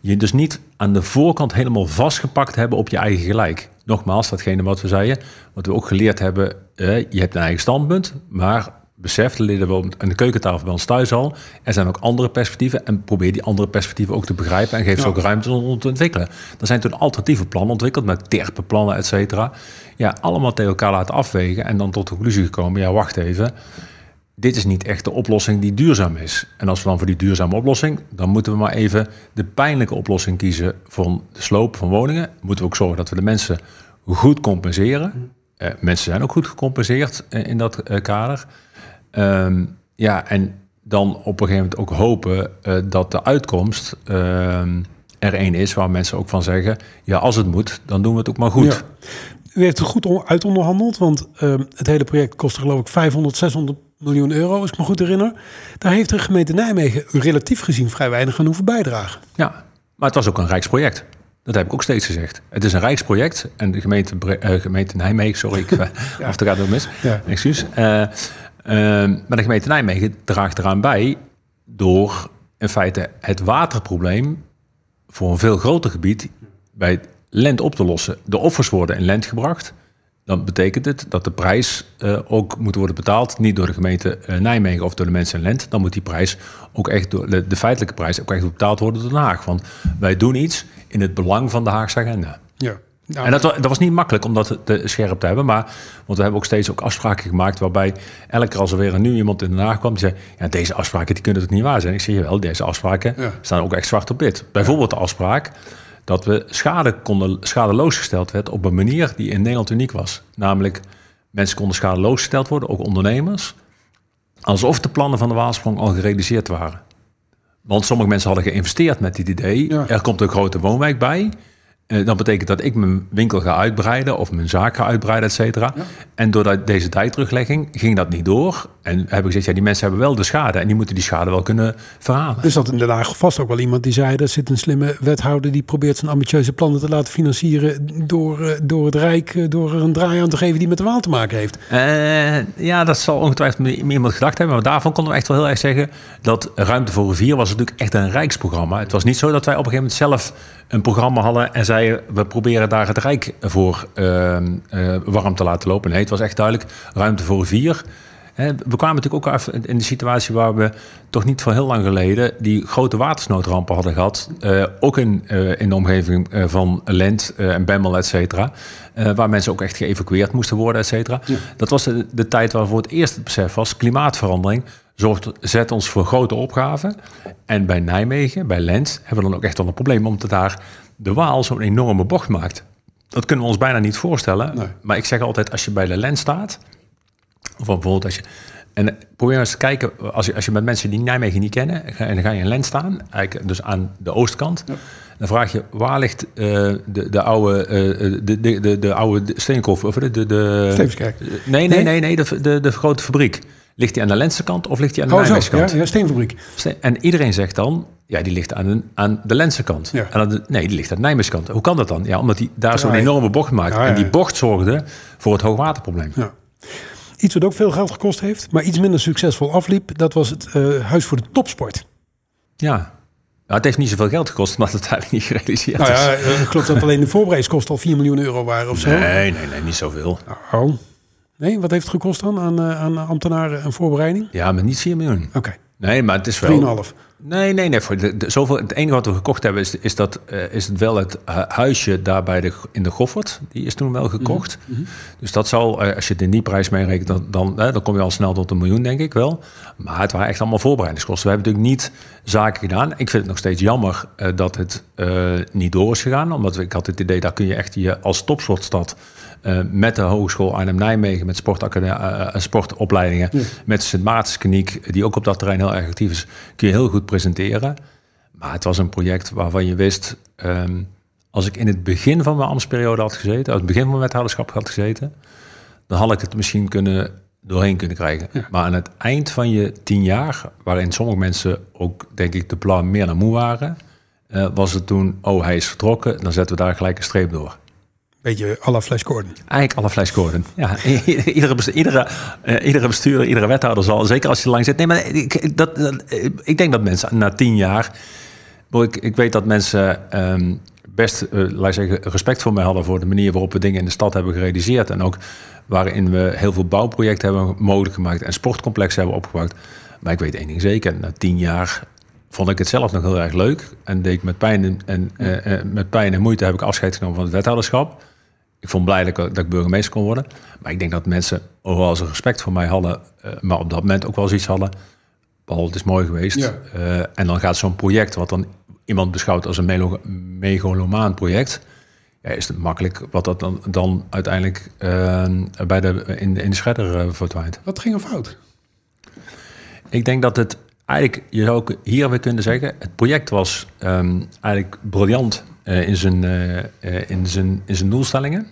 Je dus niet aan de voorkant helemaal vastgepakt hebben op je eigen gelijk. Nogmaals, datgene wat we zeiden, wat we ook geleerd hebben, eh, je hebt een eigen standpunt, maar besef, de leden wel aan de keukentafel bij ons thuis al, er zijn ook andere perspectieven en probeer die andere perspectieven ook te begrijpen en geef ze ook ruimte om te ontwikkelen. Er zijn toen alternatieve plannen ontwikkeld met terpenplannen, et cetera. Ja, allemaal tegen elkaar laten afwegen en dan tot de conclusie gekomen, ja wacht even, dit is niet echt de oplossing die duurzaam is. En als we dan voor die duurzame oplossing, dan moeten we maar even de pijnlijke oplossing kiezen voor de sloop van woningen. Moeten we ook zorgen dat we de mensen goed compenseren. Uh, mensen zijn ook goed gecompenseerd uh, in dat uh, kader. Um, ja, en dan op een gegeven moment ook hopen dat de uitkomst ehm, er één is waar mensen ook van zeggen: ja, als het moet, dan doen we het ook maar goed. Ja. U heeft het goed uitonderhandeld, want ehm, het hele project kostte geloof ik 500, 600 miljoen euro, als ik me goed herinner. Daar heeft de gemeente Nijmegen relatief gezien vrij weinig aan hoeven bijdragen. Ja, maar het was ook een rijksproject. Dat heb ik ook steeds gezegd. Het is een rijksproject en de gemeente, uh, gemeente Nijmegen, sorry, ik, ja. er gaat het mis, ja. excuus. Uh, maar de gemeente Nijmegen draagt eraan bij door in feite het waterprobleem voor een veel groter gebied bij Lent op te lossen. De offers worden in Lent gebracht dan betekent het dat de prijs uh, ook moet worden betaald, niet door de gemeente uh, Nijmegen of door de mensen in Lent. Dan moet die prijs ook echt door de, de, feitelijke prijs ook echt betaald worden door Den Haag. Want wij doen iets in het belang van de Haagse agenda. Ja. Nou, en dat, dat, was niet makkelijk om dat te scherp te hebben. Maar, want we hebben ook steeds ook afspraken gemaakt waarbij elke keer als er weer een nieuw iemand in Den Haag kwam, die zei, ja, deze afspraken die kunnen het niet waar zijn. Ik zeg je wel, deze afspraken ja. staan ook echt zwart op wit. Bijvoorbeeld de afspraak dat we schade konden, schadeloos gesteld werd op een manier die in Nederland uniek was. Namelijk, mensen konden schadeloos gesteld worden, ook ondernemers, alsof de plannen van de Waalsprong al gerealiseerd waren. Want sommige mensen hadden geïnvesteerd met dit idee. Er komt een grote woonwijk bij. Uh, dat betekent dat ik mijn winkel ga uitbreiden of mijn zaak ga uitbreiden, et cetera. En door deze tijdteruglegging ging dat niet door. En heb ik gezegd, ja, die mensen hebben wel de schade en die moeten die schade wel kunnen verhalen. Dus dat in Den Haag vast ook wel iemand die zei, er zit een slimme wethouder die probeert zijn ambitieuze plannen te laten financieren door, uh, door het Rijk, uh, door er een draai aan te geven die met de Waal te maken heeft. ja, dat zal ongetwijfeld iemand gedacht hebben. Maar daarvan konden we echt wel heel erg zeggen dat Ruimte voor Rivier was natuurlijk echt een rijksprogramma. Het was niet zo dat wij op een gegeven moment zelf een programma hadden en zeiden we proberen daar het Rijk voor uh, uh, warm te laten lopen. Nee, het was echt duidelijk ruimte voor vier. We kwamen natuurlijk ook af in de situatie waar we toch niet voor heel lang geleden die grote watersnoodrampen hadden gehad. Uh, ook in, uh, in de omgeving van Lent en Bemmel, et cetera. waar mensen ook echt geëvacueerd moesten worden, et cetera. Dat was de, de, tijd waar voor het eerst het besef was: klimaatverandering zorgt, zet ons voor grote opgaven. En bij Nijmegen, bij Lent, hebben we dan ook echt wel een probleem, omdat daar de Waal zo'n enorme bocht maakt. Dat kunnen we ons bijna niet voorstellen. Maar ik zeg altijd, als je bij de Lent staat, of bijvoorbeeld als je. En probeer eens te kijken, als je, als je met mensen die Nijmegen niet kennen, en dan ga je in Lent staan, eigenlijk dus aan de oostkant. Dan vraag je, waar ligt uh, de, de oude, uh, de, de, de, de oude steenkool, of de... de, de nee, nee, nee, nee, de, de, de grote fabriek. Ligt die aan de Lentse kant of ligt die aan de oh, Nijmeegse kant? Ja, ja, steenfabriek. En iedereen zegt dan, ja, die ligt aan, een, aan de Lentse kant. Ja. En nee, die ligt aan de Nijmeegse kant. Hoe kan dat dan? Ja, omdat hij daar zo'n enorme bocht maakt. En die bocht zorgde voor het hoogwaterprobleem. Ja. Iets wat ook veel geld gekost heeft, maar iets minder succesvol afliep, dat was het uh, Huis voor de Topsport. Ja, nou, het heeft niet zoveel geld gekost, maar het eigenlijk niet gerealiseerd nou ja, uh, ik geloof dat alleen de voorbereidingskosten al 4 miljoen euro waren of zo. Nee, nee, nee, niet zoveel. Oh. Nee, wat heeft het gekost dan aan, uh, aan ambtenaren en voorbereiding? Ja, maar niet 4 miljoen. Oké. Nee, maar het is wel... 3,5. Nee, nee, nee. Voor de, de, zoveel, het enige wat we gekocht hebben is, is, dat, uh, is het wel het huisje daar bij de, in de Goffert. Die is toen wel gekocht. Mm -hmm. Dus dat zal, uh, als je het in die prijs meerekent, dan, dan, uh, dan kom je al snel tot een miljoen, denk ik wel. Maar het waren echt allemaal voorbereidingskosten. We hebben natuurlijk niet zaken gedaan. Ik vind het nog steeds jammer dat het niet door is gegaan. Omdat ik had het idee, daar kun je echt je als topsportstad... Uh, met de Hogeschool Arnhem-Nijmegen, met uh, sportopleidingen, ja. met Sint Maartenskliniek, die ook op dat terrein heel erg actief is, kun je heel goed presenteren. Maar het was een project waarvan je wist, um, als ik in het begin van mijn ambtsperiode had gezeten, als het begin van mijn wethouderschap had gezeten, dan had ik het misschien kunnen doorheen kunnen krijgen. Ja. Maar aan het eind van je tien jaar, waarin sommige mensen ook, denk ik, de plan meer naar moe waren, uh, was het toen, oh, hij is vertrokken, dan zetten we daar gelijk een streep door. Beetje alle Flash. Eigenlijk alle Flash. Ja, iedere, iedere, uh, iedere bestuurder, iedere wethouder zal, zeker als je lang zit. Nee, maar ik, dat, dat, ik denk dat mensen na tien jaar. Ik, ik weet dat mensen um, best, uh, laat zeggen, respect voor mij hadden voor de manier waarop we dingen in de stad hebben gerealiseerd. En ook waarin we heel veel bouwprojecten hebben mogelijk gemaakt en sportcomplexen hebben opgebouwd. Maar ik weet één ding zeker, na tien jaar vond ik het zelf nog heel erg leuk. En deed ik met pijn en, met pijn en moeite heb ik afscheid genomen van het wethouderschap. Ik vond blij dat ik, dat ik burgemeester kon worden. Maar ik denk dat mensen overal ze respect voor mij hadden. Uh, maar op dat moment ook wel zoiets hadden. Paul, het is mooi geweest. Ja. Uh, en dan gaat zo'n project, wat dan iemand beschouwt als een megalomaan project. Ja, is het makkelijk wat dat dan, dan uiteindelijk uh, bij de, in, in de schredder verdwijnt. Wat ging er fout? Ik denk dat het eigenlijk, je zou ook hier weer kunnen zeggen, het project was um, eigenlijk briljant uh, in, zijn, uh, in, zijn, in zijn doelstellingen.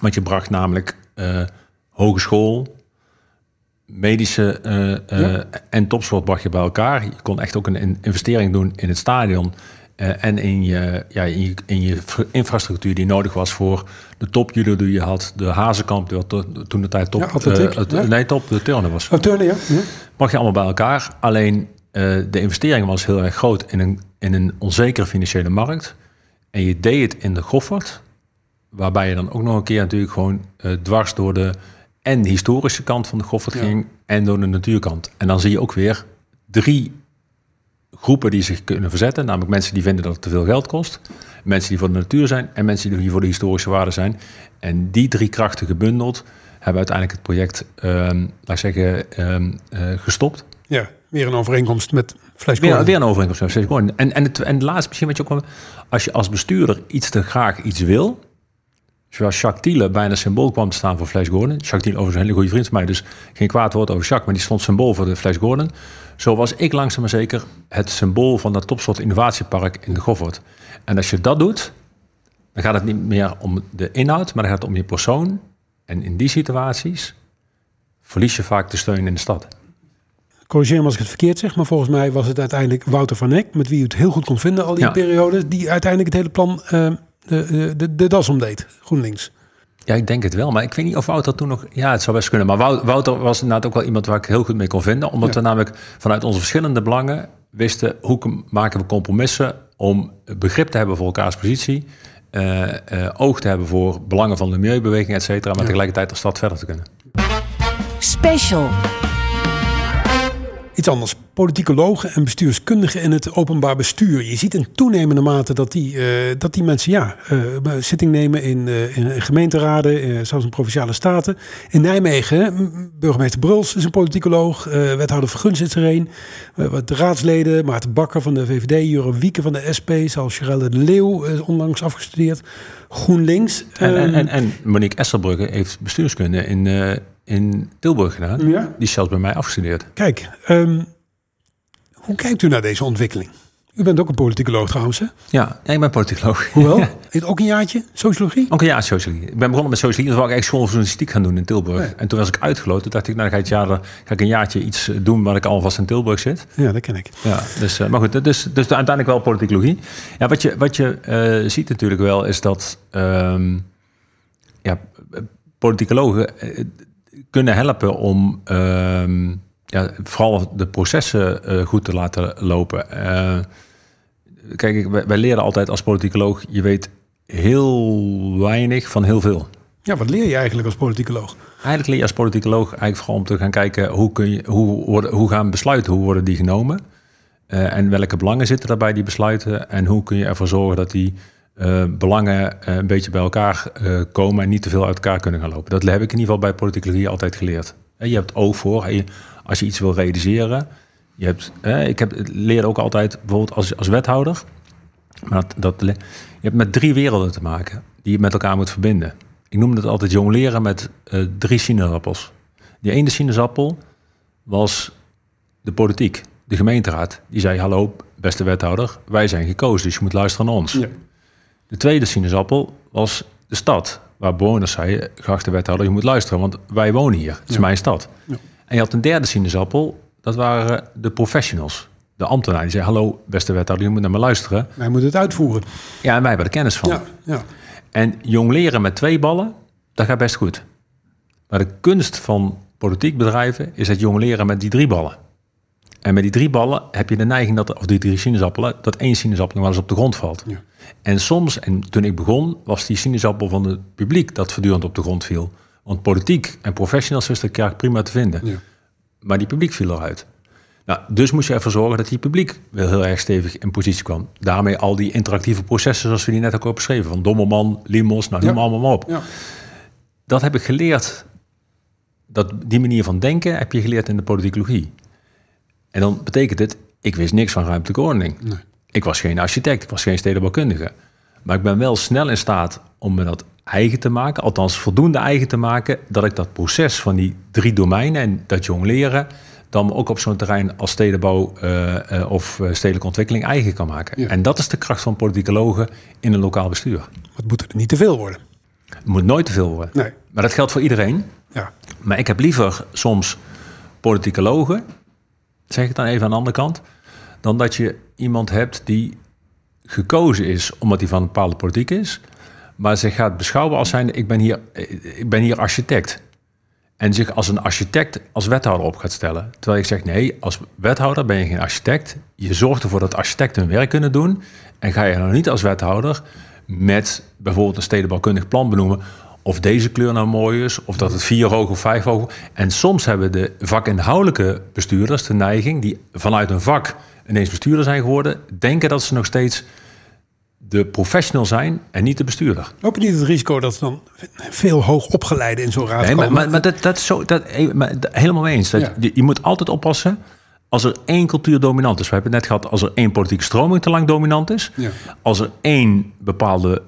Want je bracht namelijk hogeschool, medische ja. en topsport bracht je bij elkaar. Je kon echt ook een investering doen in het stadion. En in je, ja, in je, in, je, infrastructuur die nodig was voor de top judo die je had, de hazenkamp, die to, toen de tijd top, ja, atletiek, ja. nee, top de turnen was. Oh, turnen, ja. ja. Mag je allemaal bij elkaar. Alleen de investering was heel erg groot in een, in een onzekere financiële markt. En je deed het in de Goffert, waarbij je dan ook nog een keer natuurlijk gewoon dwars door de en de historische kant van de Goffert ging en door de natuurkant. En dan zie je ook weer drie groepen die zich kunnen verzetten. Namelijk mensen die vinden dat het te veel geld kost. Mensen die voor de natuur zijn en mensen die voor de historische waarde zijn. En die drie krachten gebundeld hebben uiteindelijk het project, um, laat ik zeggen, um, uh, gestopt. Ja, weer een overeenkomst met Flash weer, weer een overeenkomst met Flash. En, en, het, en het laatste misschien wat je ook. Als je als bestuurder iets te graag iets wil... Zoals Jacques Thiele bijna symbool kwam te staan voor Flash Gordon. Jacques Thiele overigens een hele goede vriend van mij, dus geen kwaad woord over Jacques, maar die stond symbool voor de Flash Gordon. Zo was ik langzaam maar zeker het symbool van dat topsoort innovatiepark in de Goffert. En als je dat doet, dan gaat het niet meer om de inhoud, maar dan gaat het om je persoon. En in die situaties verlies je vaak de steun in de stad. Corrigeer me als ik het verkeerd zeg, maar volgens mij was het uiteindelijk Wouter van Eck, met wie u het heel goed kon vinden al die ja. periode, die uiteindelijk het hele plan uh, de, de, de das omdeed, GroenLinks. Ja, ik denk het wel. Maar ik weet niet of Wouter toen nog... Ja, het zou best kunnen. Maar Wouter was inderdaad ook wel iemand waar ik heel goed mee kon vinden. Omdat ja. we namelijk vanuit onze verschillende belangen wisten... hoe maken we compromissen om begrip te hebben voor elkaars positie... Uh, uh, oog te hebben voor belangen van de milieubeweging, et cetera... maar ja. tegelijkertijd als stad verder te kunnen. Special. Iets anders. Politicologen en bestuurskundigen in het openbaar bestuur. Je ziet in toenemende mate dat die, uh, dat die mensen ja, uh, zitting nemen in, uh, in gemeenteraden, zelfs in provinciale staten. In Nijmegen, burgemeester Bruls is een politicoloog, wethouder Vergun zit er een. de raadsleden, Maarten Bakker van de VVD, Jure Wieke van de SP, zoals Gerelle de Leeuw is onlangs afgestudeerd. GroenLinks. En, en, en, en Monique Esselbrugge heeft bestuurskunde in in Tilburg gedaan. Ja? Die is zelfs bij mij afgestudeerd. Kijk, um, hoe kijkt u naar deze ontwikkeling? U bent ook een politicoloog trouwens, hè? Ja, ik ben politicoloog. Hoewel? Heeft ook een jaartje sociologie? Ook een jaar sociologie. Ik ben begonnen met sociologie. Toen wou ik eigenlijk schooljournalistiek gaan doen in Tilburg. Nee. En toen was ik uitgeloot. Toen dacht ik, nou ga ik, jaar, ga ik een jaartje iets doen waar ik alvast in Tilburg zit. Ja, dat ken ik. Ja, dus, uh, maar goed, dus, dus uiteindelijk wel politicologie. Ja, wat je, wat je uh, ziet natuurlijk wel is dat um, ja, politicologen... Kunnen helpen om uh, ja, vooral de processen uh, goed te laten lopen. Uh, kijk, wij, wij leren altijd als politicoloog, je weet heel weinig van heel veel. Ja, wat leer je eigenlijk als politicoloog? Eigenlijk leer je als politicoloog eigenlijk vooral om te gaan kijken hoe, kun je, hoe, worden, hoe gaan besluiten, hoe worden die genomen. Uh, en welke belangen zitten daarbij die besluiten? En hoe kun je ervoor zorgen dat die uh, belangen uh, een beetje bij elkaar komen en niet te veel uit elkaar kunnen gaan lopen? Dat heb ik in ieder geval bij politicologie altijd geleerd. je hebt oog voor. Als je iets wil realiseren. Je hebt, ik heb, leer ook altijd, bijvoorbeeld als, als wethouder. Maar dat, je hebt met drie werelden te maken die je met elkaar moet verbinden. Ik noem het altijd jongleren met drie sinaasappels. Die ene sinaasappel was de politiek de gemeenteraad, die zei: Hallo, beste wethouder, wij zijn gekozen, dus je moet luisteren naar ons. Ja. De tweede sinaasappel was de stad, waar bewoners zeiden: Geachte wethouder, je moet luisteren, want wij wonen hier. Het is mijn stad. Ja. En je had een derde sinaasappel, dat waren de professionals. De ambtenaren die zei: Hallo, beste wethouder, je moet naar me luisteren. Wij moeten het uitvoeren. Ja, en wij hebben er kennis van. Ja, ja. En jong leren met twee ballen, dat gaat best goed. Maar de kunst van politiek bedrijven is het jong leren met die drie ballen. En met die drie ballen heb je de neiging dat, of die drie sinaasappelen, dat één sinaasappel nog wel eens op de grond valt. Ja. En soms, en toen ik begon, was die sinaasappel van het publiek dat voortdurend op de grond viel. Want politiek en professionals wisten elkaar prima te vinden. Ja. Maar die publiek viel eruit. Nou, dus moest je ervoor zorgen dat die publiek wel heel erg stevig in positie kwam. Daarmee al die interactieve processen, zoals we die net ook al beschreven, van Dommelman, Limos, nou noem allemaal maar op. Ja. Dat heb ik geleerd. Dat, die manier van denken heb je geleerd in de politicologie. En dan betekent het, ik wist niks van ruimtelijke ordening. Nee. Ik was geen architect, ik was geen stedenbouwkundige. Maar ik ben wel snel in staat om me dat eigen te maken, althans voldoende eigen te maken, dat ik dat proces van die drie domeinen en dat jong leren, dan ook op zo'n terrein als stedenbouw uh, uh, of eh, stedelijke ontwikkeling eigen kan maken. En dat is de kracht van politicologen in een lokaal bestuur. Het moet er niet te veel worden. Het moet nooit te veel worden. Nee. Maar dat geldt voor iedereen. Ja. Maar ik heb liever soms politicologen zeg ik dan even aan de andere kant, dan dat je iemand hebt die gekozen is omdat hij van een bepaalde politiek is, maar zich gaat beschouwen als zijn, ik ben hier, ik ben hier architect. En zich als een architect als wethouder op gaat stellen. Terwijl ik zeg, nee, als wethouder ben je geen architect. Je zorgt ervoor dat architecten hun werk kunnen doen. En ga je nou niet als wethouder met bijvoorbeeld een stedenbouwkundig plan benoemen of deze kleur nou mooi is, of dat het vier hoog of vijf hoog. En soms hebben de vakinhoudelijke bestuurders de neiging, die vanuit een vak ineens bestuurder zijn geworden, denken dat ze nog steeds de professional zijn en niet de bestuurder. Loop je niet het risico dat dan veel hoog opgeleide in zo'n raad nee? Maar, maar, dat, dat is zo, dat, helemaal mee eens. Dat, je, je moet altijd oppassen als er één cultuur dominant is, we hebben het net gehad, als er één politieke stroming te lang dominant is, ja. als er één bepaalde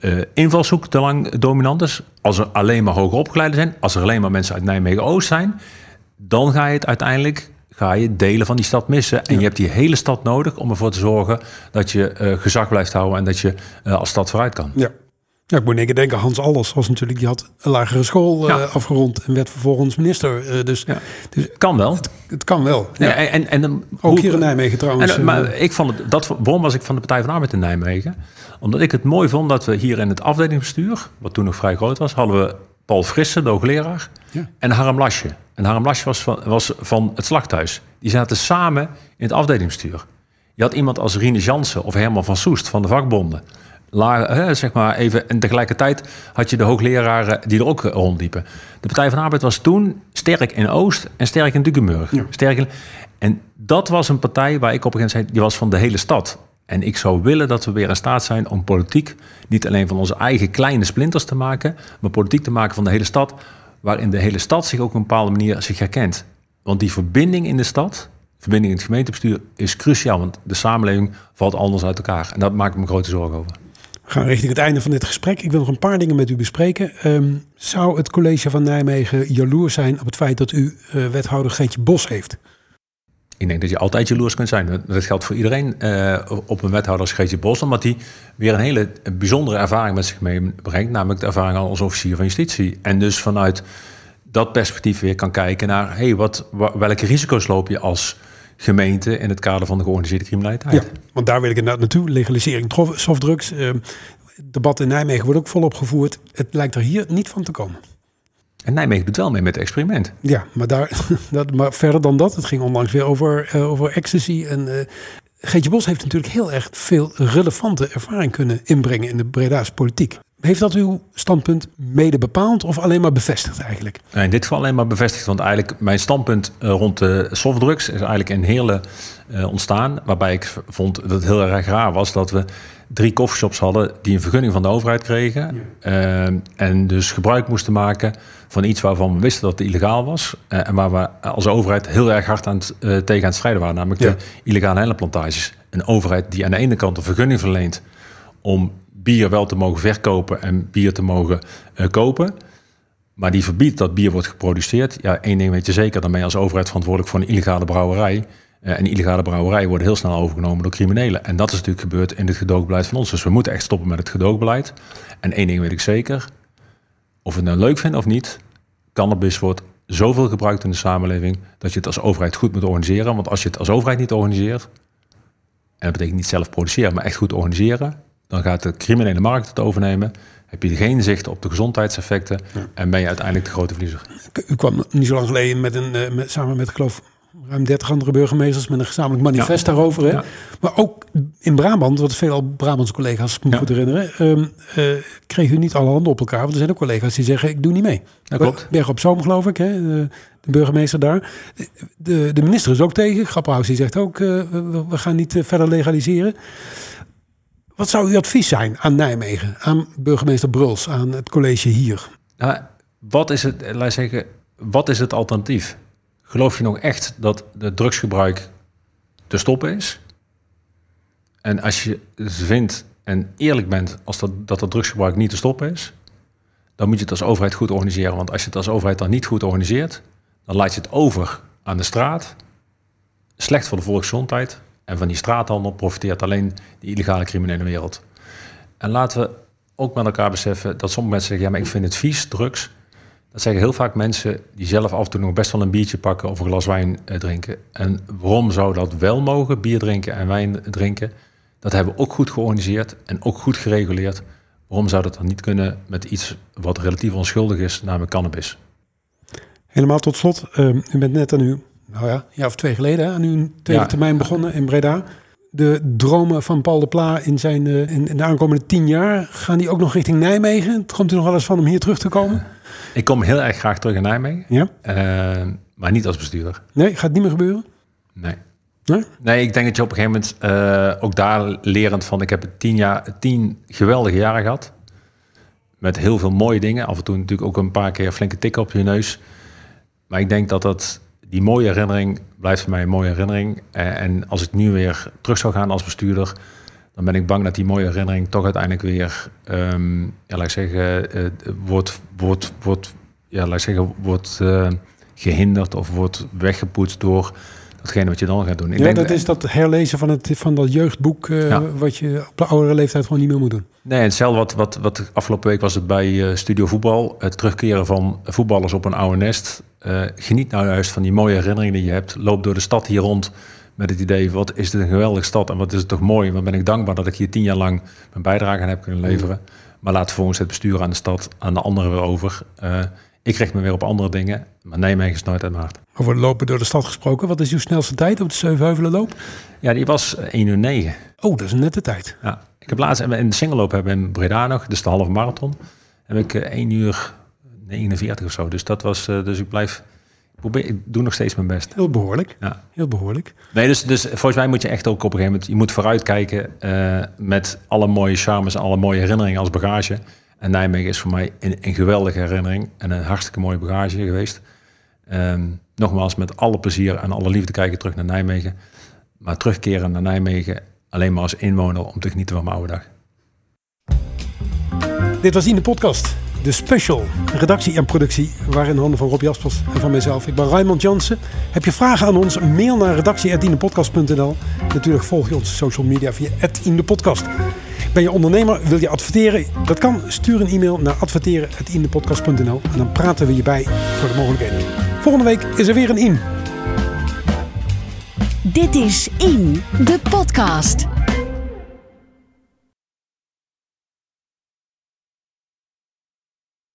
uh, invalshoek te lang dominant is, als er alleen maar hoger opgeleiden zijn, als er alleen maar mensen uit Nijmegen-Oost zijn, dan ga je het uiteindelijk ga je delen van die stad missen. En je hebt die hele stad nodig om ervoor te zorgen dat je uh, gezag blijft houden en dat je als stad vooruit kan. Ja. Ja, ik moet in denken, Hans Alles was natuurlijk, die had een lagere school uh, afgerond en werd vervolgens minister. Uh, dus, ja. dus kan wel. Het, kan wel. Ja. en, en, en, Ook hier in Nijmegen trouwens. En, maar ik vond het, dat, waarom was ik van de Partij van de Arbeid in Nijmegen? Omdat ik het mooi vond dat we hier in het afdelingsbestuur, wat toen nog vrij groot was, hadden we Paul Frisse, de hoogleraar, ja. en Harm Lasje. En Harm Lasje was van, was van het slachthuis. Die zaten samen in het afdelingsbestuur. Je had iemand als Rine Jansen of Herman van Soest van de vakbonden laag, zeg maar even. En tegelijkertijd had je de hoogleraren die er ook rondliepen. De Partij van de Arbeid was toen sterk in Oost en sterk in Dukenburg. Sterk in, en dat was een partij waar ik op een gegeven moment zei, die was van de hele stad. En ik zou willen dat we weer in staat zijn om politiek niet alleen van onze eigen kleine splinters te maken, maar politiek te maken van de hele stad, waarin de hele stad zich ook op een bepaalde manier zich herkent. Want die verbinding in de stad, verbinding in het gemeentebestuur, is cruciaal. Want de samenleving valt anders uit elkaar. En daar maak ik me grote zorgen over. We gaan richting het einde van dit gesprek. Ik wil nog een paar dingen met u bespreken. Um, zou het college van Nijmegen jaloers zijn op het feit dat u uh, wethouder Geetje Bos heeft? Ik denk dat je altijd jaloers kunt zijn. Dat geldt voor iedereen uh, op een wethouder als Bos. Omdat hij weer een hele bijzondere ervaring met zich meebrengt. Namelijk de ervaring als officier van justitie. En dus vanuit dat perspectief weer kan kijken naar... Hey, wat, welke risico's loop je als gemeente in het kader van de georganiseerde criminaliteit. Ja, want daar wil ik inderdaad naartoe. Legalisering softdrugs. Uh, debat in Nijmegen wordt ook volop gevoerd. Het lijkt er hier niet van te komen. En Nijmegen doet wel mee met het experiment. Ja, maar, daar, dat, maar verder dan dat, het ging onlangs weer over, uh, over ecstasy. En uh, Geetje Bos heeft natuurlijk heel erg veel relevante ervaring kunnen inbrengen in de Breda's politiek. Heeft dat uw standpunt mede bepaald of alleen maar bevestigd eigenlijk? In dit geval alleen maar bevestigd, want eigenlijk mijn standpunt eh, rond de softdrugs is eigenlijk een hele uh, ontstaan. Waarbij ik vond dat het heel erg raar was dat we drie coffeeshops hadden die een vergunning van de overheid kregen. Uh, en dus gebruik moesten maken van iets waarvan we wisten dat het illegaal was. Uh, en waar we als overheid heel erg hard aan het, tegen aan het strijden waren, namelijk de illegale helleplantages. Een overheid die aan de ene kant een vergunning verleent om bier wel te mogen verkopen en bier te mogen uh, kopen. Maar die verbiedt dat bier wordt geproduceerd. Ja, één ding weet je zeker, dan ben je als overheid verantwoordelijk voor een illegale brouwerij. Uh, en illegale brouwerijen worden heel snel overgenomen door criminelen. En dat is natuurlijk gebeurd in het gedoogbeleid van ons. Dus we moeten echt stoppen met het gedoogbeleid. En één ding weet ik zeker, of we het nou leuk vinden of niet, cannabis wordt zoveel gebruikt in de samenleving dat je het als overheid goed moet organiseren. Want als je het als overheid niet organiseert, en dat betekent niet zelf produceren, maar echt goed organiseren, dan gaat de criminele markt het overnemen. Heb je geen zicht op de gezondheidseffecten en ben je uiteindelijk de grote verliezer. U kwam niet zo lang geleden met een, eh, met, samen met, geloof ruim 30 andere burgemeesters met een gezamenlijk manifest daarover. Hè? Maar ook in Brabant, wat veel Brabantse collega's, ik me goed herinneren, um, uh, kreeg u niet alle handen op elkaar. Want er zijn ook collega's die zeggen, ik doe niet mee. Dat klopt. Berg op Zoom, geloof ik, hè? De, de burgemeester daar. De, de minister is ook tegen. Grapperhaus die zegt ook, uh, we, we, gaan niet verder legaliseren. Wat zou uw advies zijn aan Nijmegen, aan burgemeester Bruls, aan het college hier? Nou, wat, is het, laat zeggen, wat is het alternatief? Geloof je nog echt dat de drugsgebruik te stoppen is? En als je vindt en eerlijk bent als dat, dat het drugsgebruik niet te stoppen is, dan moet je het als overheid goed organiseren. Want als je het als overheid dan niet goed organiseert, dan laat je het over aan de straat. Slecht voor de volksgezondheid, en van die straathandel profiteert alleen de illegale criminele wereld. En laten we ook met elkaar beseffen dat sommige mensen zeggen: ja, maar ik vind het vies, drugs. Dat zeggen heel vaak mensen die zelf af en toe nog best wel een biertje pakken of een glas wijn eh, drinken. En waarom zou dat wel mogen, bier drinken en wijn drinken? Dat hebben we ook goed georganiseerd en ook goed gereguleerd. Waarom zou dat dan niet kunnen met iets wat relatief onschuldig is, namelijk cannabis? Helemaal tot slot, uh, u bent net aan uw nou ja, ja of twee geleden aan uw tweede termijn begonnen in Breda. De dromen van Paul de Pla in, zijn, uh, in, in, de aankomende tien jaar, gaan die ook nog richting Nijmegen? Komt u nog wel eens van om hier terug te komen? Ik kom heel erg graag terug in Nijmegen. Ja? Uh, maar niet als bestuurder. Nee, gaat het niet meer gebeuren? Nee. Nee? Nee, ik denk dat je op een gegeven moment uh, ook daar lerend van. Ik heb tien, jaar, tien geweldige jaren gehad. Met heel veel mooie dingen. Af en toe natuurlijk ook een paar keer flinke tik op je neus. Maar ik denk dat dat die mooie herinnering blijft voor mij een mooie herinnering. Eh, en als ik nu weer terug zou gaan als bestuurder, dan ben ik bang dat die mooie herinnering toch uiteindelijk weer, um, ja, laat ik zeggen, uh, wordt, wordt, wordt, ja, laat ik zeggen, wordt uh, gehinderd of wordt weggepoetst door datgene wat je dan gaat doen. Ik ja, denk, dat is dat herlezen van, het, van dat jeugdboek, uh, ja. wat je op de oudere leeftijd gewoon niet meer moet doen. Nee, hetzelfde wat, wat, wat afgelopen week was het bij uh, Studio Voetbal. Het terugkeren van voetballers op een oude nest. Uh, geniet nou juist van die mooie herinneringen die je hebt. Loop door de stad hier rond met het idee, wat is dit een geweldige stad en wat is het toch mooi. Wat ben ik dankbaar dat ik hier tien jaar lang mijn bijdrage aan heb kunnen leveren. Maar laat vervolgens het bestuur aan de stad aan de anderen weer over. Ik richt me weer op andere dingen, maar Nijmegen is nooit uit mijn hart. Over lopen door de stad gesproken, wat is uw snelste tijd op de Zevenheuvelenloop? Ja, die was 1 uur 9. Oh, dat is een nette tijd. Ja, ik heb laatst in de singelloop hebben in Breda nog, dus de halve marathon, heb ik 1 uur 49 of zo. Dus dat was, dus ik blijf probeer, ik doe nog steeds mijn best. Heel behoorlijk. Ja. Heel behoorlijk. Nee, dus, dus volgens mij moet je echt ook op een gegeven moment... je moet vooruitkijken uh, met alle mooie charmes... en alle mooie herinneringen als bagage. En Nijmegen is voor mij een, een geweldige herinnering... en een hartstikke mooie bagage geweest. Um, nogmaals, met alle plezier en alle liefde kijken terug naar Nijmegen. Maar terugkeren naar Nijmegen alleen maar als inwoner... om te genieten van mijn oude dag. Dit was in de podcast. De Special, redactie en productie, waren in handen van Rob Jaspers en van mijzelf. Ik ben Raymond Jansen. Heb je vragen aan ons? Mail naar redactie.indepodcast.nl. Natuurlijk volg je onze social media via @indepodcast. Ben je ondernemer? Wil je adverteren? Dat kan. Stuur een e-mail naar adverteren.indepodcast.nl en dan praten we je bij voor de mogelijkheden. Volgende week is er weer een In. Dit is In, de podcast.